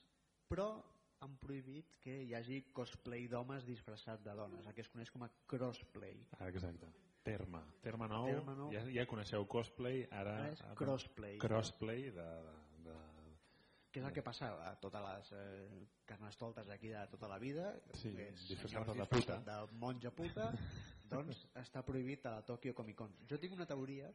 però han prohibit que hi hagi cosplay d'homes disfressat de dones, el que es coneix com a crossplay. Ah, exacte. Terme. Terme nou. Terme nou. Ja, ja coneixeu cosplay, ara... Ara és crossplay. Crossplay de, de... que és el que passa a totes les eh, carnestoltes aquí de tota la vida Sí, que és disfressar-te de puta. de monja puta doncs està prohibit a la Tokyo Comic Con jo tinc una teoria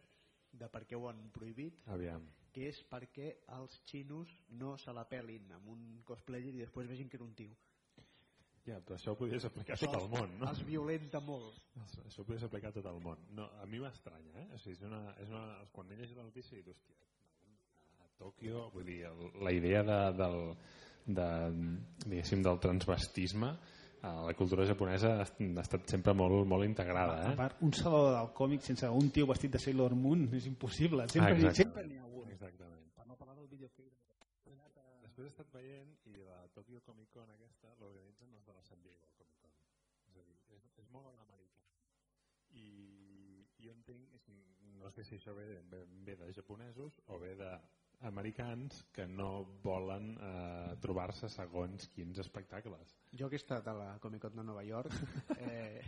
de per què ho han prohibit Aviam. Que és perquè els xinos no se la pelin amb un cosplayer i després vegin que era un tio Ja, però això ho podries aplicar a tot el món, no? els violenta molt Això ho podries aplicar a tot el món. No, a mi m'estranya, eh? O sigui, és una, és una, quan he llegit la notícia he dit, hòstia, a Tòquio, vull dir, el, la idea de, del, de, diguéssim, del transvestisme a la cultura japonesa ha estat sempre molt, molt integrada, A eh? part, un saló del còmic sense un tio vestit de Sailor Moon és impossible. Ah, Sempre, exacte. sempre n'hi ha un. Exactament. Per no parlar del videoclip. Després he estat veient i la Tokyo Comic Con aquesta l'organitzen els de la San Diego Comic Con. És a dir, és, és molt a l'americà. I jo entenc, és- no sé si això ve, ve, ve de japonesos o ve d'americans que no volen eh, trobar-se segons quins espectacles. jo que he estat a la Comic Con de Nova York eh,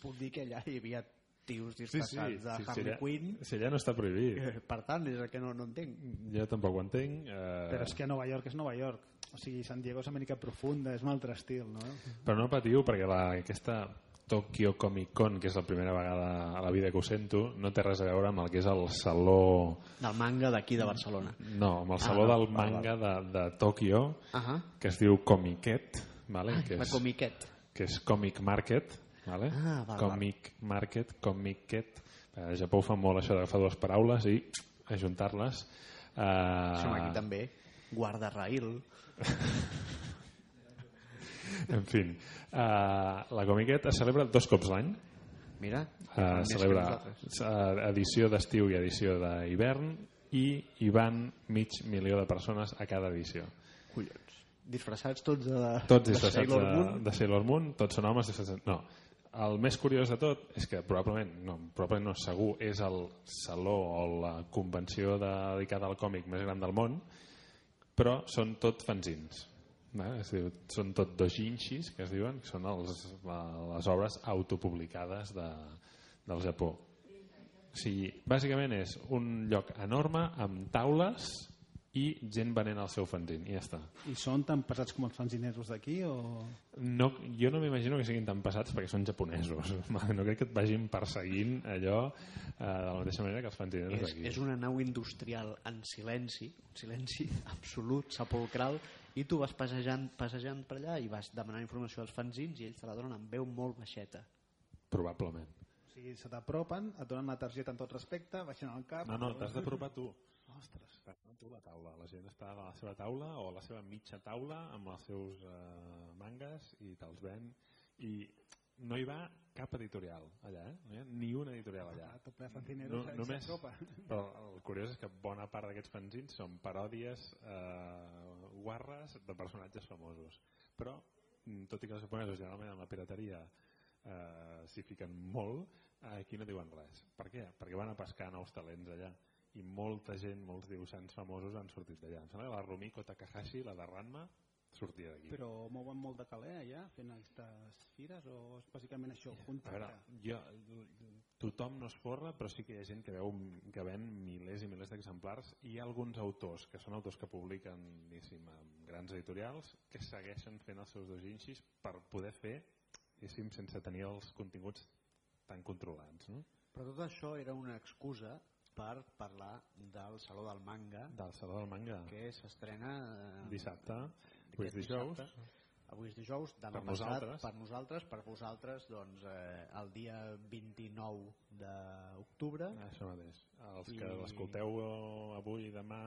puc dir que allà hi havia tios disfressats de Harley allà, Quinn si allà no està prohibit. Eh, per tant, és el que no, no entenc Jo tampoc ho entenc. Eh, Però és que Nova York és Nova York. O sigui, San Diego és Amèrica Profunda, és un altre estil, no? Però no patiu perquè la, aquesta Tokyo Comic Con, que és la primera vegada a la vida que ho sento, no té res a veure amb el que és el saló... del manga d'aquí de Barcelona No, amb el saló Ah, del manga de, de Tòquio, uh -huh. que es diu Comiquet, vale? que, la és, comiquet que és Comic Market, vale? Ah, val, Comic Market, Comiquet. A Japó fan molt això d'agafar dues paraules i ajuntar-les. Uh, som aquí també guarda-rail En fi, uh, la Comiquet es celebra dos cops l'any. mira Uh, celebra edició d'estiu i edició d'hivern i hi van mig milió de persones a cada edició. collons disfressats tots de, Tots de disfressats Sailor de, Moon de Sailor Moon, tots són homes disfressats. No, el més curiós de tot és que probablement, no, probablement no, segur, és el saló o la convenció de, dedicada al còmic més gran del món, però són tot fanzins. Eh? Es diu, són tot dojinshis, que es diuen, que són els, les obres autopublicades de, del Japó. O sigui, bàsicament és un lloc enorme amb taules i gent venent el seu fanzin, i ja està. I són tan pesats com els fanzineros d'aquí o... No, jo no m'imagino que siguin tan passats perquè són japonesos. No crec que et vagin perseguint allò eh, de la mateixa manera que els fanzineros és, d'aquí. és una nau industrial en silenci un silenci absolut, sepulcral i tu vas passejant, passejant per allà i vas demanar informació als fanzins i ells te la donen amb veu molt baixeta Probablement. sigui, se t'apropen, et donen la targeta amb tot respecte, baixen el cap... No, no, t'has d'apropar tu. Ostres. Tu la taula. La gent està a la seva taula o a la seva mitja taula amb els seus eh, mangas i te'ls ven. I no hi va cap editorial allà, eh? No hi ha ni una editorial allà. Ah, tot ple fanzineros, No, no, només, s'apropa. però el curiós és que bona part d'aquests fanzins són paròdies eh, guarres de personatges famosos. Però, mm, tot i que els japonesos generalment en la pirateria eh, s'hi fiquen molt, aquí no diuen res. Per què? Perquè van a pescar nous talents allà i molta gent, molts dibuixants famosos han sortit d'allà. Em sembla que la Rumiko Takahashi, la de Ranma, sortia d'aquí. Però mouen molt de caler allà fent aquestes fires o és bàsicament això, A junta? veure, jo, tothom no es forra, però sí que hi ha gent que, veu, que ven milers i milers d'exemplars i hi ha alguns autors, que són autors que publiquen diguéssim, en grans editorials, que segueixen fent els seus dojinshis per poder fer, diguéssim, sense tenir els continguts tan controlats. No? Però tot això era una excusa per parlar del Saló del Manga, Del Saló del Manga, que s'estrena eh, dissabte, aquest dijous, dissabte. Avui és dijous, demà Per passat, nosaltres. per nosaltres, per vosaltres, doncs, eh, el dia 29 d'octubre, això mateix. Els I- que l'escolteu avui, demà,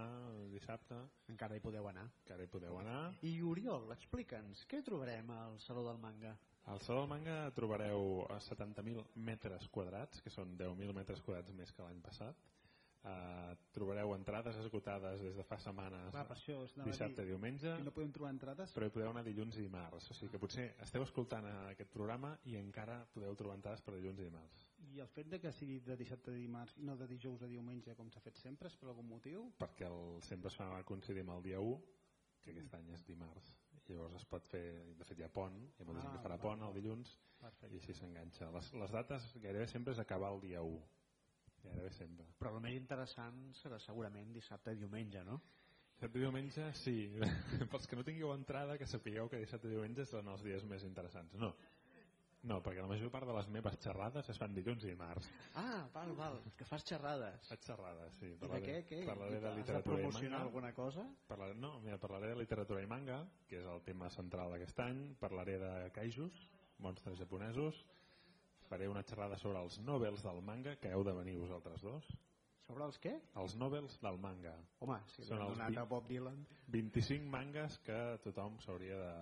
dissabte, encara hi podeu anar. que ara hi podeu anar. I Oriol, explica'ns, què trobarem al Saló del Manga? Al Saló del Manga trobareu a 70.000 metres quadrats, que són 10.000 metres quadrats més que l'any passat. Uh, trobareu entrades esgotades des de fa setmanes, Clar, per això dissabte i diumenge, no podem trobar entrades, però hi podeu anar dilluns i dimarts. O sigui que potser esteu escoltant eh, aquest programa i encara podeu trobar entrades per dilluns i dimarts. i el fet de que sigui de dissabte a dimarts i no de dijous a diumenge com s'ha fet sempre és per algun motiu? Perquè el, sempre es fa coincidir amb el dia 1, que aquest any és dimarts. I llavors es pot fer, de fet hi ha pont, hi ha molta gent Ah, que farà val, pont el dilluns Perfecte. i així s'enganxa. Les, les dates gairebé sempre és acabar el dia 1. Gairebé sempre. Però el més interessant serà segurament dissabte i diumenge, no? Dissabte i diumenge, sí. Pels que no tingueu entrada, que sapigueu que dissabte i diumenge són els dies més interessants. No, no perquè la major part de les meves xerrades es fan dilluns i dimarts. Ah, val, val, que fas xerrades. Faig xerrades, sí. I de Parlaré, què? què? parlaré de literatura i manga. alguna cosa? Parlaré, no, mira, parlaré de literatura i manga, que és el tema central d'aquest any. Parlaré de kaijus, monstres japonesos. Faré una xerrada sobre els nobels del manga, que heu de venir vosaltres dos. Sobre els què? Els nobels del manga. Home, si Són els donat a Bob Dylan... 25 mangas que tothom s'hauria de...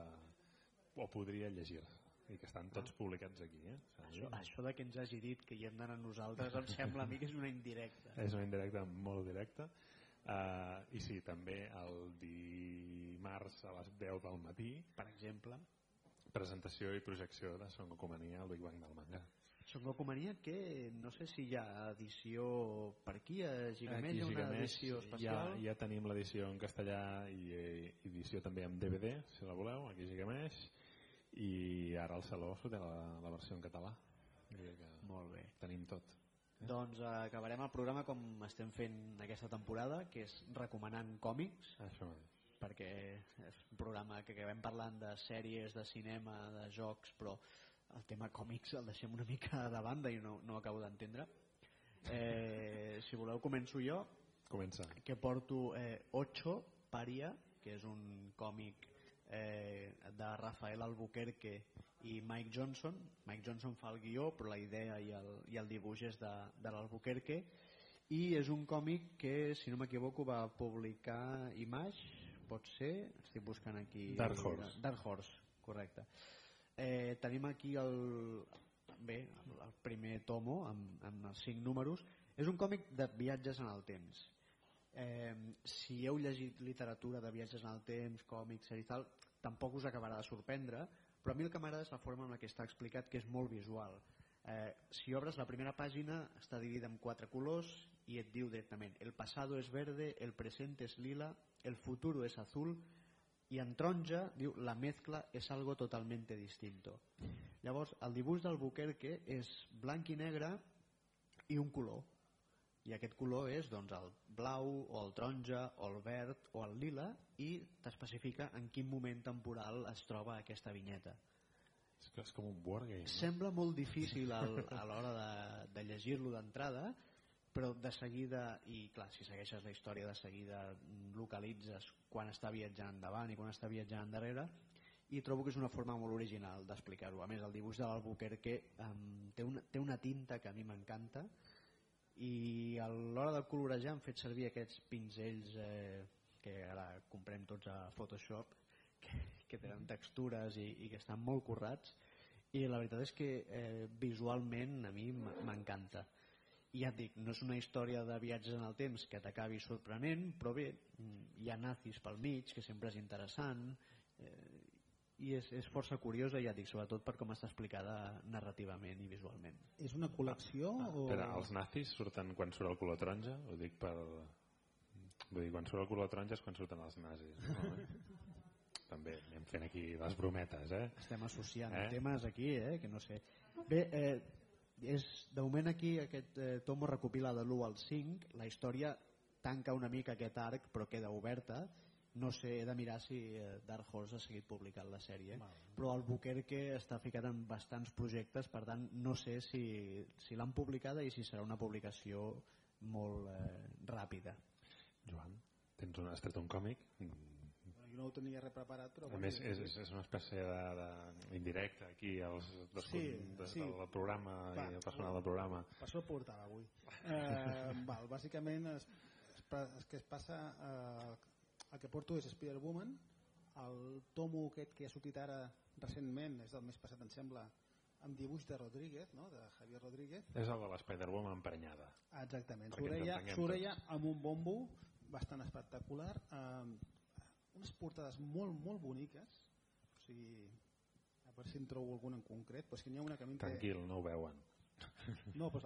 o podria llegir i que estan tots publicats aquí. Eh? Això, això de que ens hagi dit que hi hem d'anar nosaltres em sembla a mi que és una indirecta. És una indirecta molt directa. Uh, I sí, també el dimarts a les 10 del matí, Per exemple, presentació i projecció de Son Goku Mania al Big Bang del manga. Son Goku Mania que no sé si hi ha edició per aquí, a Gigamesh hi ha una edició ja, especial. ja tenim l'edició en castellà i eh, edició també en DVD, si la voleu, aquí a Gigamesh, i ara al Saló té la, la versió en català. Que Molt bé. tenim tot. Doncs eh, acabarem el programa com estem fent aquesta temporada, que és recomanant còmics, Això mateix. perquè és un programa que acabem parlant de sèries, de cinema, de jocs, però el tema còmics el deixem una mica de banda i no, no acabo d'entendre. Eh, si voleu començo jo, Comença. que porto eh, Ocho, Paria, que és un còmic eh, de Rafael Albuquerque i Mike Johnson. Mike Johnson fa el guió, però la idea i el, i el dibuix és de, de l'Albuquerque. I és un còmic que, si no m'equivoco, va publicar Image, pot ser? Estic buscant aquí... Dark Horse. Dark Horse, correcte. Eh, tenim aquí el, bé, el, primer tomo amb, amb els cinc números. És un còmic de viatges en el temps. Eh, si heu llegit literatura de viatges en el temps, còmics, i tal, tampoc us acabarà de sorprendre, però a mi el que m'agrada és la forma en que està explicat, que és molt visual. Eh, si obres la primera pàgina està dividida en quatre colors i et diu directament el pasado es verde, el presente es lila, el futuro es azul i en taronja diu la mezcla es algo totalmente distinto. Llavors, el dibuix del Buquerque és blanc i negre i un color. I aquest color és doncs, el blau, o el taronja, o el verd, o el lila, i t'especifica en quin moment temporal es troba aquesta vinyeta. És que és com un wargame. no? Sembla molt difícil al, a l'hora de, de llegir-lo d'entrada, però de seguida, i clar, si segueixes la història de seguida localitzes quan està viatjant endavant i quan està viatjant endarrere, i trobo que és una forma molt original d'explicar-ho. A més, el dibuix de l'Albuquerque um, té, una, té una tinta que a mi m'encanta i a l'hora de colorejar han fet servir aquests pinzells eh, que ara comprem tots a Photoshop que, que tenen textures i, i que estan molt currats i la veritat és que eh, visualment a mi m'encanta ja et dic, no és una història de viatges en el temps que t'acabi sorprenent però bé, hi ha nazis pel mig que sempre és interessant eh, i és, és força curiosa, ja dic, sobretot per com està explicada narrativament i visualment. És una col·lecció? Ah, o... Però els nazis surten quan surt el color taronja? Ho dic per... Vull dir, quan surt el color taronja és quan surten els nazis. No? També anem fent aquí les brometes, eh? Estem associant eh? temes aquí, eh? Que no sé. Bé, eh, és, de moment aquí aquest eh, tomo recopila de l'1 al 5, la història tanca una mica aquest arc però queda oberta no sé, he de mirar si eh, Dark Horse ha seguit publicant la sèrie Val. però el Buquerque està ficat en bastants projectes per tant no sé si, si l'han publicada i si serà una publicació molt eh, ràpida Joan, tens un, has tret un còmic? No ho tenia res preparat però a més és, és una espècie de, de indirecte aquí els dos sí, des sí. del programa Va, i el personal del programa. Per això el portava avui. Eh, val, bàsicament es, es, es, que es passa eh, el que porto és Spider-Woman el tomo aquest que ha sortit ara recentment, és del mes passat em sembla amb dibuix de Rodríguez no? de Javier Rodríguez. És el de l'Spider-Woman emprenyada. Exactament, s'oreia amb un bombo bastant espectacular. Amb unes portades molt molt boniques. O sigui a veure si en trobo alguna en concret però és que n'hi ha una que a mi tranquil, no ho veuen. No, doncs,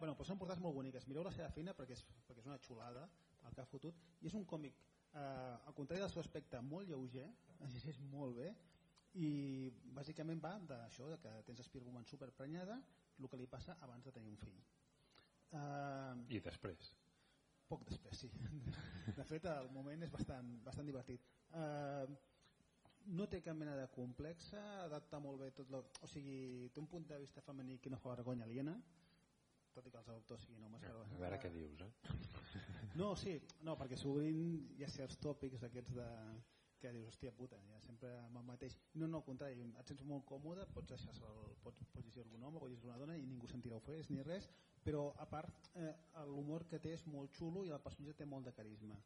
bueno, doncs són portades molt boniques. Mireu la seva feina perquè és, perquè és una xulada el que ha fotut. I és un còmic eh, al contrari del seu aspecte molt lleuger és molt bé i bàsicament va d'això que tens Spider-Woman superprenyada el que li passa abans de tenir un fill. Eh, i després poc després, sí de fet el moment és bastant, bastant divertit eh, no té cap mena de complexa adapta molt bé tot lo, o sigui, té un punt de vista femení que no fa vergonya aliena tot i que els autors siguin homes ja, a veure què dius eh? no, sí, no, perquè sovint hi ha certs tòpics aquests de que dius, hòstia puta, ja sempre amb el mateix no, no, al contrari, et sents molt còmode pots deixar el, pots, pots llegir algun home pots llegir una dona i ningú sentirà ofès ni res però a part eh, l'humor que té és molt xulo i el personatge té molt de carisma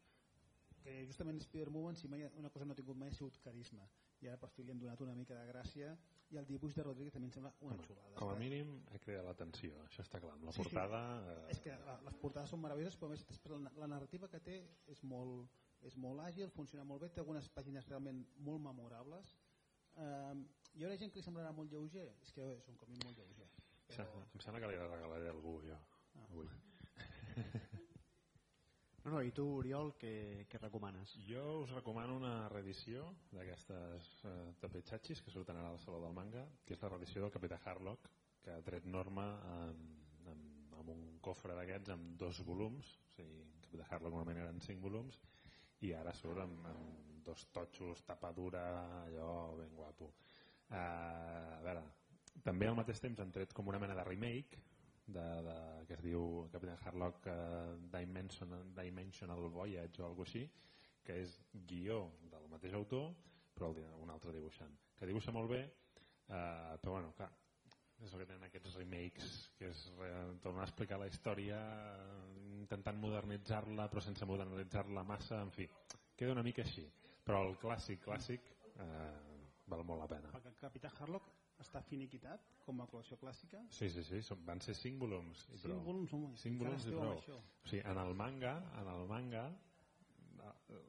que justament Spider-Woman si mai una cosa no ha tingut mai ha sigut carisma i ara per fi li hem donat una mica de gràcia i el dibuix de Rodríguez també em sembla una Home, xulada. Com a mínim ha creat l'atenció, això està clar. Amb la sí, portada... Sí. Eh... És que les portades són meravelloses, però més la, la narrativa que té és molt, és molt àgil, funciona molt bé, té algunes pàgines realment molt memorables. Eh, hi haurà gent que li semblarà molt lleuger, és que és un còmic molt lleuger. Però... Em sembla que li regalaré algú jo. Ah. Avui. No, no, I tu, Oriol, què, què recomanes? Jo us recomano una reedició d'aquestes eh, tapetxatxis que surten ara al Saló del Manga, que és la reedició del Capità Harlock, que ha tret norma amb, amb, amb un cofre d'aquests amb dos volums, o sigui, Capità Harlock normalment eren cinc volums, i ara surt amb, amb dos totxos, tapadura, allò ben guapo. Uh, a veure, també al mateix temps han tret com una mena de remake de, de, que es diu Captain Harlock uh, Dimensional, Dimensional Voyage o alguna així que és guió del mateix autor però un altre dibuixant que dibuixa molt bé uh, però bueno, clar és el que tenen aquests remakes que és tornar a explicar la història intentant modernitzar-la però sense modernitzar-la massa en fi, queda una mica així però el clàssic clàssic uh, val molt la pena perquè Capità Harlock està finiquitat com a col·lecció clàssica? Sí, sí, sí, van ser 5 volums. I 5 volums, home, cinc volums i prou. O sigui, en el manga, en el manga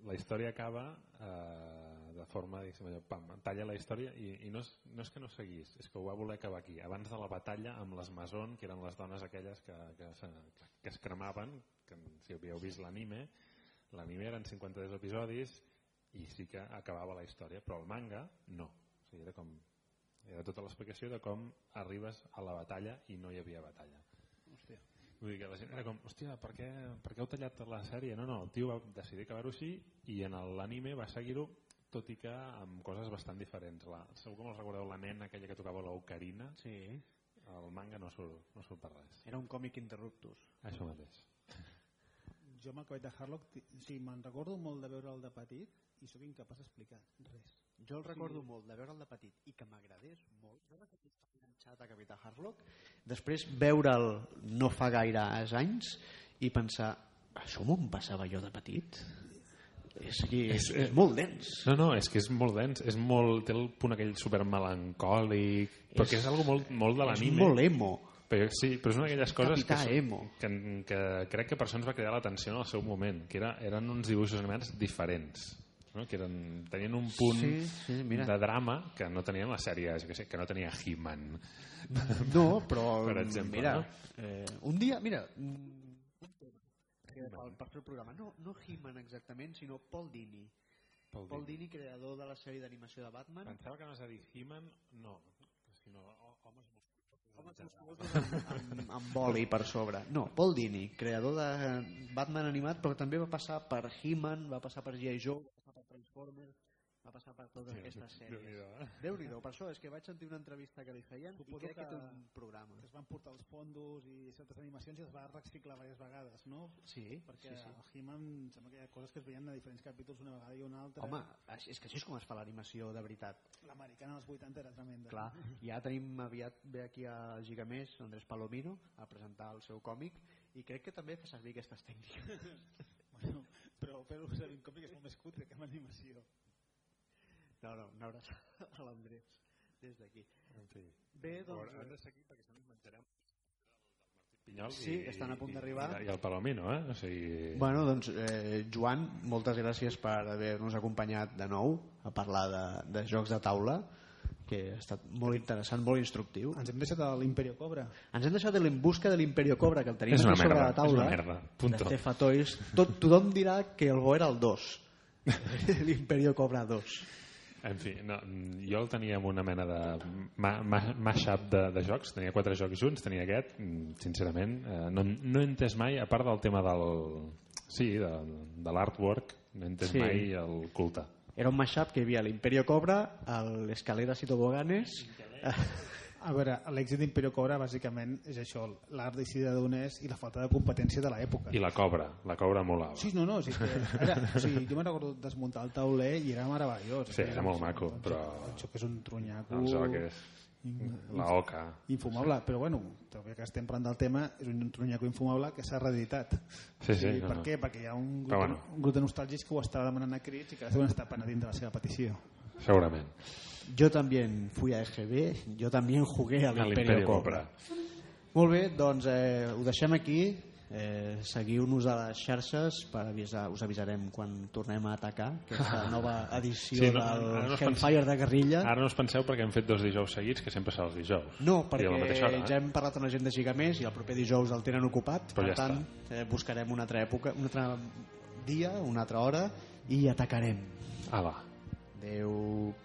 la història acaba eh, de forma, diguéssim, allò, pam, talla la història i, i no, és, no és que no seguís, és que ho va voler acabar aquí, abans de la batalla amb les Mason, que eren les dones aquelles que, que, que es cremaven, que si havíeu vist l'anime, l'anime eren 52 episodis i sí que acabava la història, però el manga no. O sigui, era com era tota l'explicació de com arribes a la batalla i no hi havia batalla. Hòstia. Vull dir que la gent era com, hòstia, per què, per què heu tallat la sèrie? No, no, el tio va decidir acabar-ho així i en l'anime va seguir-ho tot i que amb coses bastant diferents. La, segur que me'ls recordeu la nena aquella que tocava l'ocarina? Sí. El manga no surt, no surt per res. Era un còmic interruptus. Això mateix. Jo amb el de Harlock, sí, me'n recordo molt de veure el de petit i sóc incapaç d'explicar res Jo el recordo molt de veure'l de petit i que m'agradés molt. Jo recordo estar enganxat a Capità Harlock. Després veure'l no fa gaire anys i pensar això m'ho passava jo de petit? És, és, és, és molt dens. No, no, és que és molt dens, és molt, té el punt aquell super melancòlic, perquè és, és algo molt, molt de És l'anime. molt emo. Però, sí, però és una d'aquelles coses que, emo. que, que crec que per això ens va cridar l'atenció en el seu moment, que era, eren uns dibuixos animats diferents, no? que eren, tenien un punt Sí, sí, mira. de drama que no tenien les sèries, què sé, que no tenia He-Man. No, però Per exemple, mira, no? eh, un dia, mira, que per, fer el programa, no, no He-Man exactament, sinó Paul Dini. Paul Paul Dini, creador de la sèrie d'animació de Batman. Pensava que anaves a dir He-Man, no, sinó homes amb, amb boli per sobre. No, Paul Dini, creador de Batman animat, però també va passar per He-Man, va passar per G.I. Joe, va passar per Transformers, va passar per totes aquestes sèries. Déu-n'hi-do, eh? Déu-n'hi-do, per això és que vaig sentir una entrevista que li feien Suposo i crec que, que- té un programa. Es van portar els fondos i certes animacions i es va reciclar diverses vegades, no? Sí, Perquè sí, sí. el He-Man em sembla que hi ha coses que es veien a diferents capítols una vegada i una altra. Home, és que així és com es fa l'animació de veritat. L'americana dels 80 era tremenda. Clar, ja tenim aviat ve aquí a Gigamés, Andrés Palomino, a presentar el seu còmic i crec que també fa servir aquestes tècniques. Bueno, però fer-ho servir en còmic és molt més cutre que amb animació. No, no, un abraçada a l'Andrés des d'aquí. En fi. Bé, doncs... Però hem de seguir perquè si no ens menjarem Pinyol Sí, estan a punt d'arribar. I, i el Palomino, eh? O sigui... Bueno, doncs, eh, Joan, moltes gràcies per haver-nos acompanyat de nou a parlar de, de jocs de taula, que ha estat molt interessant, molt instructiu. Ens hem deixat a l'Imperio Cobra. Ens hem deixat en busca de l'Imperio Cobra, que el tenim una aquí sobre merda, la taula. és una merda, punto. De Cefa Toys. Tot, tothom dirà que el bo era el 2. L'Imperio Cobra 2. En fi, no, jo el tenia amb una mena de ma- ma- mashup de, de jocs, tenia quatre jocs junts, tenia aquest, mm, sincerament, eh, no, no he entès mai, a part del tema del... Sí, de, de l'artwork, no he entès Sí. sí. mai el culte. Era un mashup que hi havia l'Imperio Cobra, l'Escaleras i Toboganes... A veure, l'èxit d'Imperio Cobra bàsicament és això, l'art decidida d'on és i la falta de competència de l'època. I la cobra, la cobra molava. Sí, no, no, sí, que era, o sigui, jo me'n recordo desmuntar el tauler i era meravellós. Sí, era molt maco, El però- El joc és un trunyaco El joc és la oca. infumable, però bueno, també que estem parlant del tema, és un trunyaco infumable que s'ha reeditat. Sí, sí, I no, per no. què? Perquè hi ha un grup, bueno. un grup de nostàlgics que ho estava demanant a crits i que deuen estar penedint de la seva petició. Segurament. Yo también fui a EGB, yo también jugué a l'Imperio l'Imperio Cobra. Molt bé, doncs eh, ho deixem aquí. Eh, seguiu-nos a les xarxes per avisar, us avisarem quan tornem a atacar aquesta nova edició Sí, no, del no Hellfire de Guerrilla Ara no us penseu perquè hem fet dos dijous seguits, que sempre serà els dijous. no, perquè hora, eh? ja hem parlat amb la gent de Gigamés i el proper dijous el tenen ocupat Però per ja tant eh, buscarem una altra època un altre dia, una altra hora i atacarem Ala. adeu